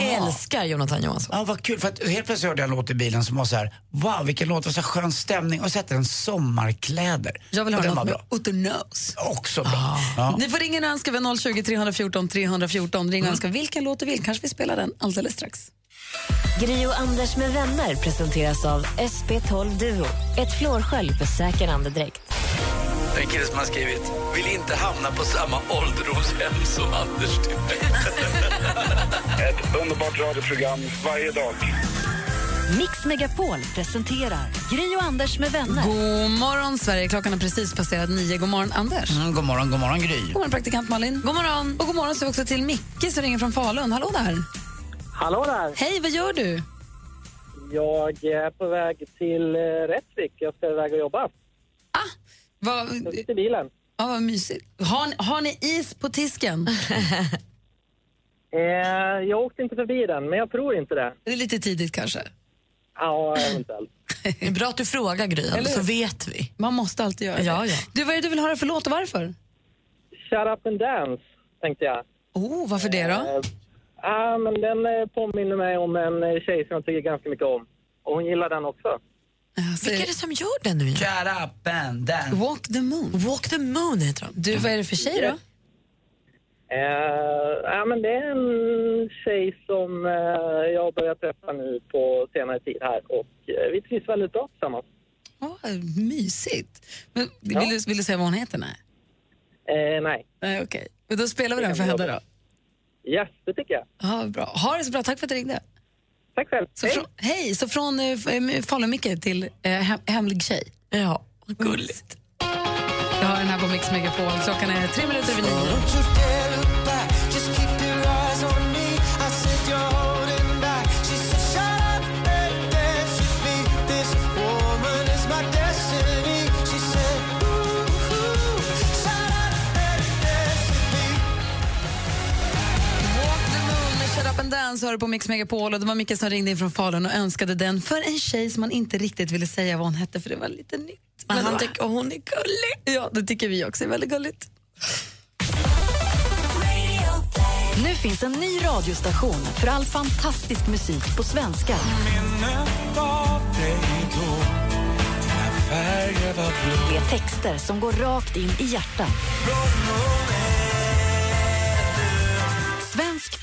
Älskar Jonathan Johansson. Ja, vad kul. För att helt plötsligt hörde jag en låt i bilen som var så här, wow vilken låt, så skön stämning och sätter en sommarkläder. Jag vill den något med bra. Utter Nose. Också bra. Ja. Ni får ringa och önska vid 020 314 314. Ring och önska vilken låt du vill. Kanske vi spelar den alldeles strax. Gri och Anders med vänner presenteras av SP12 Duo. Ett flårskölj för säker andedräkt. Det är en kille som har skrivit Vill inte hamna på samma ålderdomshem som Anders [LAUGHS] Ett underbart radioprogram varje dag. Mix Megapol presenterar Gri och Anders med vänner. God morgon, Sverige. Klockan har precis passerat nio. God morgon, Anders. Mm, god morgon, god morgon Gry. God morgon, praktikant Malin. God morgon. Och god morgon så också till Micke som ringer från Falun. Hallå där. Hallå där. Hej, vad gör du? Jag är på väg till eh, Rättvik. Jag ska iväg och jobba. Vad, jag sitter i bilen. Ja, vad mysigt. Har, ni- har ni is på tisken? [LAUGHS] Eh, jag åkte inte förbi den, men jag tror inte det. Det är lite tidigt kanske. Ja, eventuellt. [LAUGHS] Det är bra att du frågar Gry, Eller så vet vi. Man måste alltid göra Ja, det. ja. Du, vad är det du vill höra för låt och varför? Shut up and dance, tänkte jag. Oh, varför det då? Eh, Ja, men den eh, påminner mig om en eh, tjej som jag tycker ganska mycket om. Och hon gillar den också. Vilka är det som gör den nu? Shut up and dance. Walk the moon. Walk the moon heter de. Du, vad är det för tjej då? Eh, ja, men det är en tjej som eh, jag har börjat träffa nu på senare tid här och eh, vi trivs väldigt bra tillsammans. Oh, mysigt. Men, Ja. vill, du, vill du säga vad hon heter? Nej. Eh, nej. Nej, okej. Men Då spelar vi den för henne då. Yes, det tycker jag. Ja, bra. Ha det så bra. Tack för att du ringde. Tack själv. Så hej. Från, hej! Så från eh, eh, Falun-Micke till eh, hem, hemlig tjej. Ja, gulligt. Jag har den här på Mix Megapol. Klockan är tre minuter över nio. Dance hör du på Mix Megapol. Och det var Micke som ringde in från Falun och önskade den för en tjej som man inte riktigt ville säga vad hon hette för det var lite nytt. Men det han tycker hon är gullig. Ja, det tycker vi också är väldigt gulligt. Nu finns en ny radiostation för all fantastisk musik på svenska. Minnet av dig då. Dina färger var blå. Det är texter som går rakt in i hjärtat.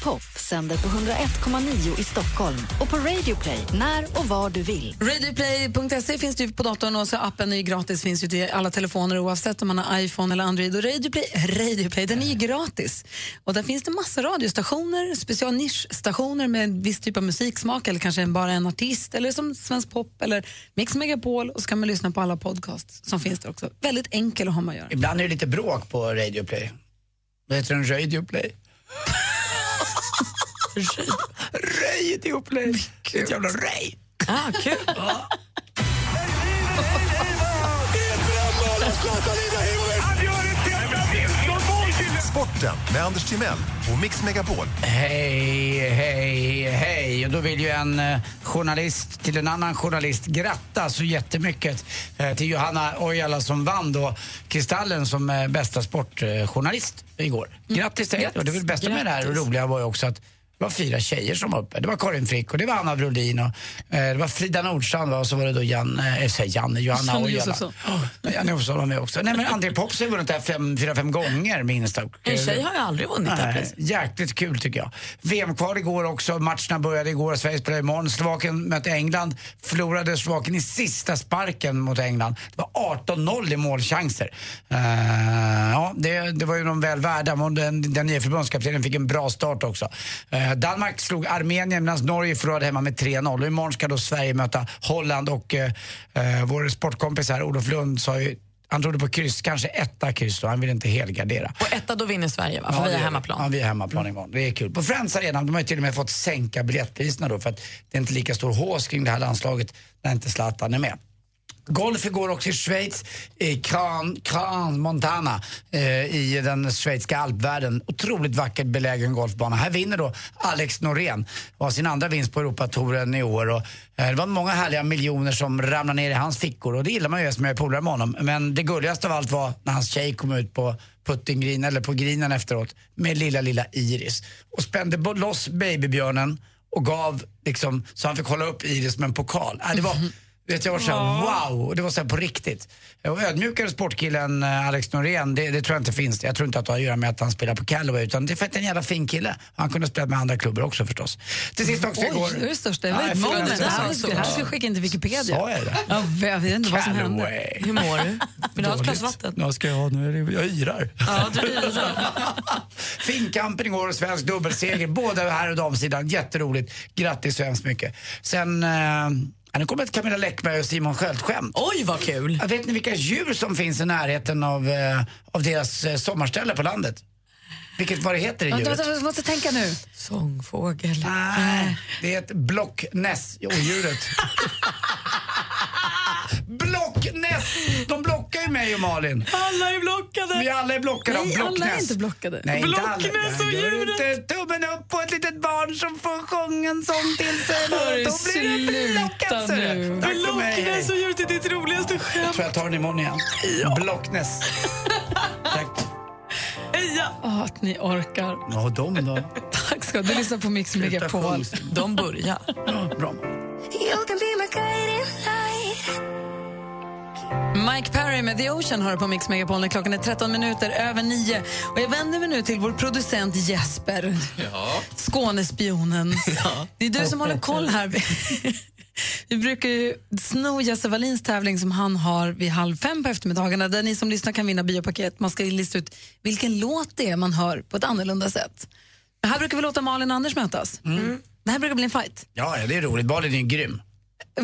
Pop sänder på 101,9 i Stockholm och på Radio Play när och var du vill. Radioplay.se finns ju på datorn och så appen är ju gratis, finns ju till alla telefoner oavsett om man har iPhone eller Android. Och Radioplay, Radioplay den är ju gratis. Och där finns det massa radiostationer, special nischstationer med en viss typ av musiksmak eller kanske bara en artist eller som svensk pop eller Mix Megapol och så kan man lyssna på alla podcasts som finns där också. Väldigt enkel att ha med att göra. Ibland är det lite bråk på Radio Play. Vad heter den? Radio Play? Radio Play. Ett jävla rej. Ah, kul. [LAUGHS] Sporten med Anders Timell och Mix Megapol. Hej, hej, hej. Och då vill ju en eh, journalist till en annan journalist gratta så jättemycket eh, till Johanna Ojala som vann då Kristallen som eh, bästa sportjournalist igår. Grattis till dig. Och det väl bästa med det här och roliga var ju också att det var fyra tjejer som var uppe. Det var Karin Frick och det var Anna Brolin och eh, det var Frida Nordstrand och så var det då Jan, eh, jag säger Janne, Johanna Janne. Josefsson. Oh, Janne Josefsson var med också. Nej men André Pops har vunnit det här fem, fyra, fem gånger minst. Och, En tjej har ju aldrig vunnit det här. Jäkligt kul tycker jag. VM-kval igår också. Matcherna började igår. Sverige spelar imorgon. Slovakien mötte England. Förlorade Slovakien i sista sparken mot England. Det var 18-0 i målchanser. Eh, ja, det, det var ju de väl värda. Men Den, den nya förbundskaptenen fick en bra start också. Eh, Danmark slog Armenien medan Norge förlorade hemma med 3-0. Och imorgon ska då Sverige möta Holland och eh, eh, vår sportkompis här, Olof Lund, sa ju han trodde på kryss, kanske etta kryss då. Han ville inte helgardera. Och etta då vinner Sverige va? För vi det är hemmaplan. Ja, vi är hemmaplan imorgon. Det är kul. På Friends Arena, de har ju till och med fått sänka biljettpriserna då för att det är inte lika stor hås kring det här landslaget när inte Zlatan är med. Golf igår också i Schweiz, i Crans-Montana eh, i den schweiziska alpvärlden. Otroligt vackert belägen golfbana. Här vinner då Alex Norén och har sin andra vinst på Europatouren i år. Och, eh, det var många härliga miljoner som ramlade ner i hans fickor och det gillar man ju som jag är polare med honom. Men det gulligaste av allt var när hans tjej kom ut på puttinggreen eller på grinen efteråt med lilla, lilla Iris och spände loss babybjörnen och gav liksom, så han fick hålla upp Iris med en pokal. Äh, det var, mhm vet jag var så här, wow, och det var så här på riktigt. Och ödmjukare sportkillen eh, Alex Norén, det, det tror jag inte finns. Jag tror inte att det har att göra med att han spelar på Callaway utan det är för att det är en jävla fin kille. Han kunde ha spelat med andra klubbar också förstås. Till sist också Oj, igår. det är det största. Det Ja, var ett jag moment. Det så här ska- jag skicka in till Wikipedia. Sa jag det? Ja, jag vet inte vad som hände. Hur mår du? Vill du ha ett glas vatten? Ja, ska jag ha. Nu är det, jag yrar. Ja, du yrar. [LAUGHS] Finkampen igår och svensk dubbelseger, både här och damsidan. Jätteroligt. Grattis så hemskt mycket. Sen, eh, ja, nu kommer ett Camilla Läckberg och Simon Sköld-skämt. Oj, vad kul! Ja, vet ni vilka djur som finns i närheten av, eh, av deras eh, sommarställe på landet? Vilket, vad det heter det djuret? jag måste tänka nu. Sångfågel. Nej, det är ett blocknäs, odjuret. [LAUGHS] [LAUGHS] Blocknäs! De blockar ju mig och Malin. Alla är blockade! Vi alla är blockade av Nej, alla blocknäs. är inte blockade. Nej, inte alla. Blocknäs och Jag gör djuret. inte tummen upp på ett litet barn som får sjunga en sång till sig. Hörru, Då blir det blockat. sluta ser du. nu. Tack för mig. hej. Blocknäs och djuret är ditt roligaste Jag skämt. tror jag tar den imorgon igen. Blocknäs. Tack. Åh, att ni orkar. Ja, de då? Tack ska du Du lyssnar på Mix Megapol. De börjar. Ja, bra. You can be my guiding light. Mike Perry med The Ocean har du på Mix Megapol när klockan är 13 minuter över 9. Och jag vänder mig nu till vår producent Jesper, Ja. Skånespionen. [LAUGHS] Det är du som håller koll här. [LAUGHS] Vi brukar ju sno Jesse Wallins tävling som han har vid halv fem på eftermiddagarna där ni som lyssnar kan vinna biopaket. Man ska lista ut vilken låt det är man hör på ett annorlunda sätt. Det här brukar vi låta Malin och Anders mötas. Mm. Det här brukar bli en fight. Ja, ja, det är roligt. Malin är grym.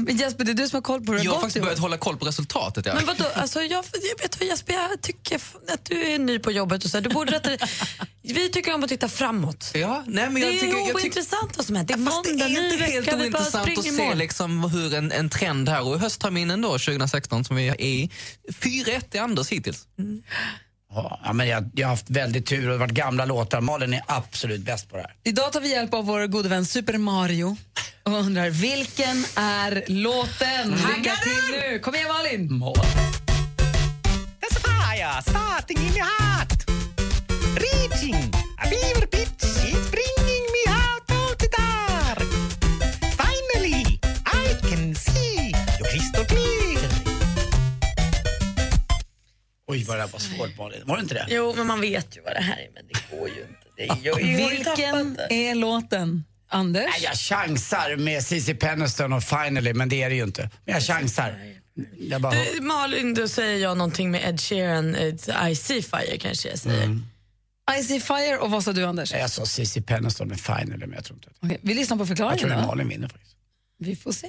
Jesper, det är du som har koll på hur det Jag har faktiskt börjat hålla koll på resultatet. Ja. Men vadå, alltså jag, jag vet vad Jesper, jag tycker att du är ny på jobbet och så du borde rätta Vi tycker om att titta framåt. Ja, nej, men det jag är tycker, jag tycker, ointressant vad som händer. Det är Fast det måndag, är inte helt vecka, ointressant att se liksom hur en, en trend här. Och höstterminen då, 2016 som vi är i, 4-1 i Anders hittills. Ja, men jag, jag har haft väldigt tur och det har varit gamla låtar. Malin är absolut bäst på det här. Idag tar vi hjälp av vår gode vän Super Mario och undrar vilken är låten? Lycka till nu! Kom igen Malin! There's a fire starting in your heart. Reaching a fever pitch, it's bringing me out of the dark. Finally, I can see you crystal clear. Oj, vad det här var svårt Malin. Var det inte det? Jo, men man vet ju vad det här är, men det går ju inte. Det är, jag, jag Vilken det. är låten? Anders? Nej, jag chansar med Cici Penniston och Finally, men det är det ju inte. Men jag chansar. Jag bara... Du, Malin, då säger jag någonting med Ed Sheeran, eh, I see fire kanske jag säger. I see fire och vad sa du Anders? Jag sa Cici Penniston med Finally, men jag tror inte Okej, vi lyssnar på Jag tror förklaringen det är då. Malin vinner faktiskt. Vi får se.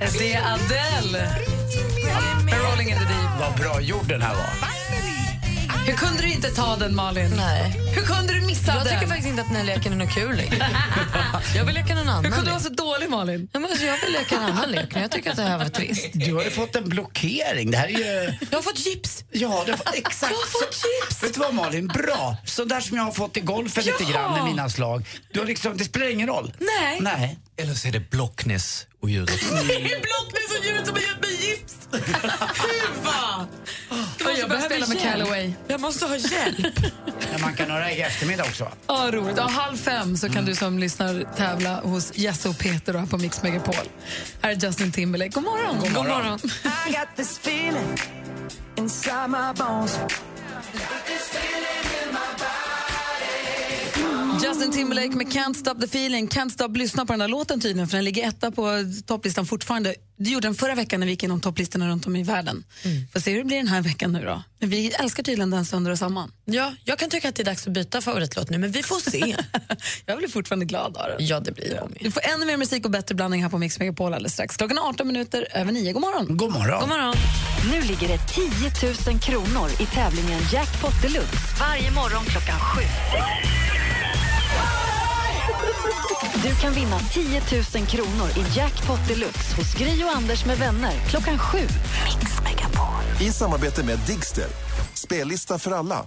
Det är Adele med Rolling in the Deep. Vad bra gjord den här var. Hur kunde du inte ta den Malin? Nej. Hur kunde du missa Jag den? tycker faktiskt inte att den här leken är något kul längre. [LAUGHS] Jag vill leka någon annan Hur kunde du lek. vara så dålig Malin? Ja, men alltså, jag vill leka en annan lek, men jag tycker att det här var trist. Du har ju fått en blockering. Det här är ju... Jag har fått gips. Ja, du har fått exakt Jag har fått så. chips. Vet du vad Malin? Bra. Så där som jag har fått i golfen lite Ja. grann med mina slag. Du har liksom, det spelar ingen roll. Nej. Nej. Eller så är det Blocknäs och djuret. [LAUGHS] Det är Blocknäs och djuret som har gett mig gips. Huva! Jag börjar spela med Callaway. Jag måste ha hjälp. Man kan höra i eftermiddag också. Ja, roligt. Ja, halv fem så kan du som lyssnar tävla hos Jesse och Peter då, på Mix Megapol. Här är Justin Timberlake. God morgon. God morgon. I got this feeling inside my bones. Justin Timberlake med Can't Stop the Feeling. Can't Stop lyssna på den här låten tydligen för den ligger etta på topplistan fortfarande. Det gjorde den förra veckan när vi gick igenom topplistorna runt om i världen. Får se hur det blir den här veckan nu då. Men vi älskar tydligen den sönder och samman. Ja, jag kan tycka att det är dags att byta favoritlåt nu, men vi får se. [LAUGHS] Jag blir fortfarande glad av den. ja, det blir jag med. Du får ännu mer musik och bättre blandning här på Mix Megapol alldeles strax. Klockan är 18 minuter över 9. God morgon. God morgon. God morgon. Nu ligger det 10 000 kronor i tävlingen Jackpot Deluxe varje morgon klockan sju. Du kan vinna 10 000 kronor i Jackpot Deluxe hos Gri och Anders med vänner klockan sju. Mix Megapol. I samarbete med Digster. Spellista för alla.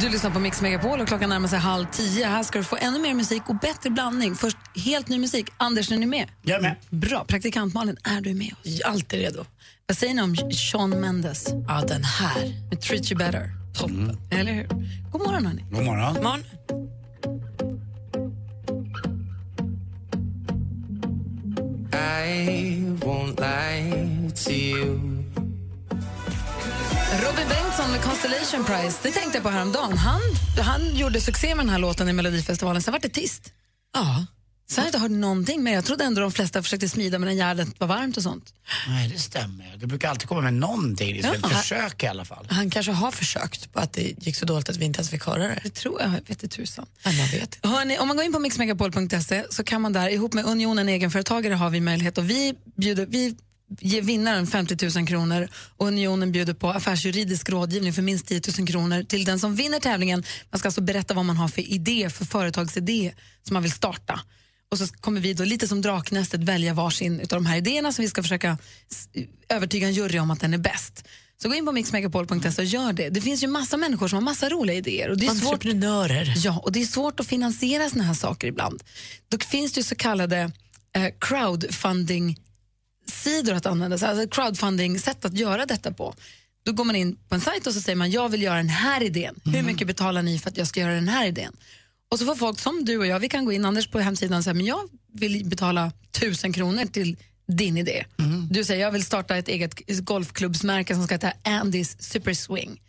Du lyssnar på Mix Megapol och klockan närmar sig halv tio. Här ska du få ännu mer musik och bättre blandning. Först helt ny musik. Anders, är ni med? Jag är med. Bra. Praktikant Malin, är du med oss? Alltid redo. Vad säger ni om Sean Mendes? Ja, den här. Med Treat You Better. Toppen. Eller hur? God morgon, hörni. God morgon. morgon. I won't lie to you. Robin Bengtsson med Constellation Prize. Det tänkte jag på häromdagen. Han, han gjorde succé med den här låten i Melodifestivalen, sen var det tyst. Ja. Sen har jag inte hört någonting mer. Jag trodde ändå de flesta försökte smida medan järnet var varmt och sånt. Nej, det stämmer. Du brukar alltid komma med någonting. Det är ett Ja. försök i alla fall. Han kanske har försökt på att det gick så dåligt att vi inte ens fick höra det. Det tror jag, vet inte tusan. man vet. Hörrni, om man går in på mixmegapol.se så kan man där, ihop med Unionen egenföretagare har vi möjlighet och vi bjuder, vi ger vinnaren 50 000 kronor och Unionen bjuder på affärsjuridisk rådgivning för minst 10 000 kronor till den som vinner tävlingen. Man ska alltså berätta vad man har för idé, för företagsidé som man vill starta. Och så kommer vi då lite som Draknästet välja varsin av de här idéerna som vi ska försöka övertyga en jury om att den är bäst. Så gå in på mixmegapol.se och gör det. Det finns ju massa människor som har massa roliga idéer. Och det är Entreprenörer. Ja, och det är svårt att finansiera såna här saker ibland. Då finns det ju så kallade eh, crowdfunding sidor att använda, alltså crowdfunding-sätt att göra detta på. Då går man in på en sajt och så säger man jag vill göra den här idén. Hur mycket betalar ni för att jag ska göra den här idén? Och så får folk som du och jag, vi kan gå in Anders på hemsidan och säga men jag vill betala tusen kronor till din idé. Du säger jag vill starta ett eget golfklubbsmärke som ska heta Andys Super Swing.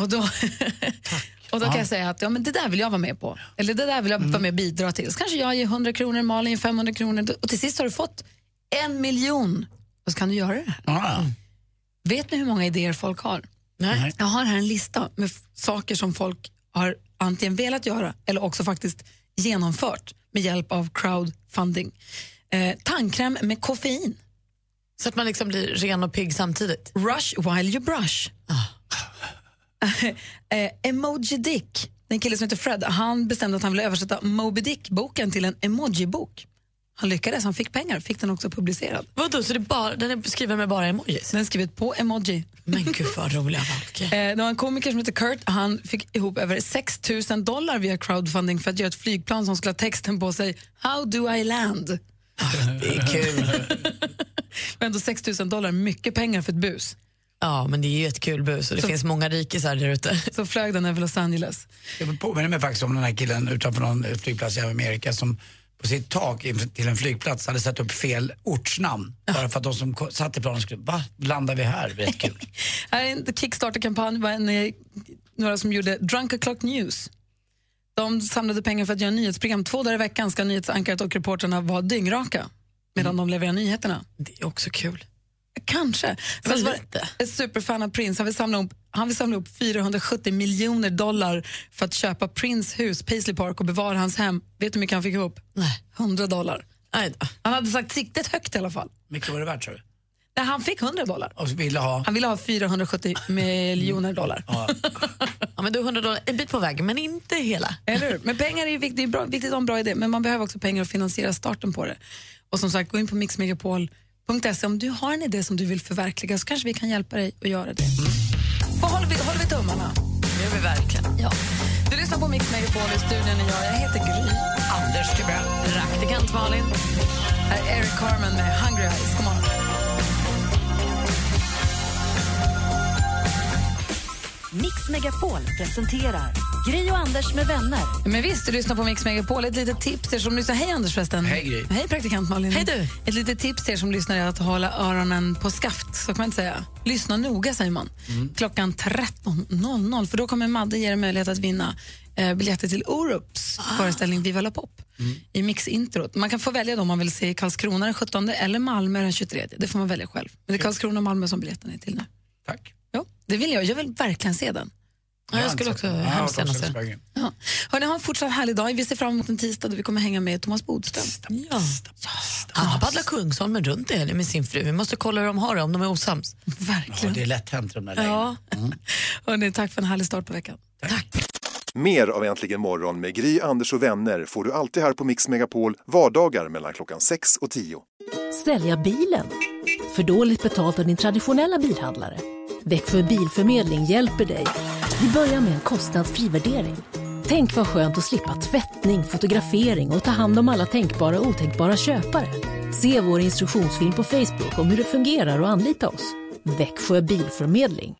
Och då, [LAUGHS] och då kan jag säga att ja, men det där vill jag vara med på. Eller det där vill jag vara med och bidra till. Så kanske jag ger 100 kronor, Malin ger 500 kronor och till sist har du fått en miljon. Och så kan du göra det här. Vet ni hur många idéer folk har? Nej. Jag har här en lista med saker som folk har antingen velat göra eller också faktiskt genomfört med hjälp av crowdfunding. Eh, tandkräm med koffein. Så att man liksom blir ren och pigg samtidigt. Rush while you brush. [LAUGHS] eh, emoji Dick. Den kille som heter Fred, han bestämde att han ville översätta Moby Dick-boken till en emoji-bok. Han lyckades, han fick pengar, fick den också publicerad. Vadå, så det bara, den är skriven med bara emojis? Den är skriven på emoji. Men gud vad roliga folk. [LAUGHS] Eh, det var en komiker som heter Kurt, han fick ihop över 6 000 dollar via crowdfunding för att göra ett flygplan som skulle ha texten på sig How do I land? Det är kul. [LAUGHS] men ändå 6 000 dollar, mycket pengar för ett bus. Ja, men det är ju ett kul bus och det finns många rikisar där ute. [LAUGHS] Så flög den över Los Angeles. Jag påminner mig faktiskt om den här killen utanför någon flygplats i Amerika som på sitt tak till en flygplats hade satt upp fel ortsnamn. Bara för att de som satt i planet skulle, va, landar vi här? Rätt kul. [LAUGHS] Här är en Kickstarter-kampanj, var en, eh, några som gjorde Drunk O'Clock News. De samlade pengar för att göra nyhetsprogram. Två dagar i veckan ska nyhetsankaret och reporterna vara dyngraka medan de levererar nyheterna. Det är också kul. Kanske. Så var ett superfan av Prince. Han vill, samla upp, han vill samla upp 470 miljoner dollar för att köpa Prince hus, Paisley Park och bevara hans hem. Vet du hur mycket han fick ihop? Nej. 100 dollar. Han hade sagt siktet högt i alla fall. mycket var det värt tror du? Nej, han fick 100 dollar. Och ville ha... Han ville ha 470 miljoner dollar. Ja, [LAUGHS] men du 100 dollar, en bit på väg, men inte hela. Eller hur? Men pengar är viktigt, det är bra, viktigt ha en bra idé, men man behöver också pengar att finansiera starten på det. Och som sagt, gå in på mixmegapol.se om du har en idé som du vill förverkliga så kanske vi kan hjälpa dig att göra det. Vad håller vi, håller vi tummarna? Det gör vi verkligen. Ja. Du lyssnar på Mix Megapol i studion är jag. Jag heter Gry. Anders Timell. Praktikant Malin. Här är Eric Carmen med Hungry Eyes. God morgon. Mix Megapol presenterar Gri och Anders med vänner. Men visst, du lyssnar på Mix Megapol. Ett litet tips till er som lyssnar. Hej Anders förresten. Hej, Gry. Hej praktikant Malin. Hej, du. Ett litet tips till er som lyssnar är att hålla öronen på skaft. Så kan man inte säga. Lyssna noga säger man. Klockan 13.00 för då kommer Madde ge er möjlighet att vinna eh, biljetter till Orups föreställning Viva la Pop i mixintrot. Man kan få välja då om man vill se Karlskrona den 17 eller Malmö den 23. Det får man välja själv. Men det är Karlskrona och Malmö som biljetterna är till nu. Tack. Ja, det vill jag. Jag vill verkligen se den. Ja, jag skulle också hemskt gärna se den. Ja. Hörrni, ha en fortsatt härlig dag. Vi ser fram emot en tisdag då vi kommer hänga med Thomas Bodström. Ja. Han paddlar Kungsholmen runt i helgen med sin fru. Vi måste kolla hur de har det, om de är osams. Ja, Verkligen. det är lätt hänt de där Ja. [LAUGHS] Hörrni, tack för en härlig start på veckan. Tack. Mer av Äntligen morgon med Gry, Anders och vänner får du alltid här på Mix Megapol vardagar mellan klockan 6 och 10. Sälja bilen? För dåligt betalt av din traditionella bilhandlare? Växjö Bilförmedling hjälper dig. Vi börjar med en kostnadsfri värdering. Tänk vad skönt att slippa tvättning, fotografering och ta hand om alla tänkbara och otänkbara köpare. Se vår instruktionsfilm på Facebook om hur det fungerar och anlita oss. Växjö Bilförmedling.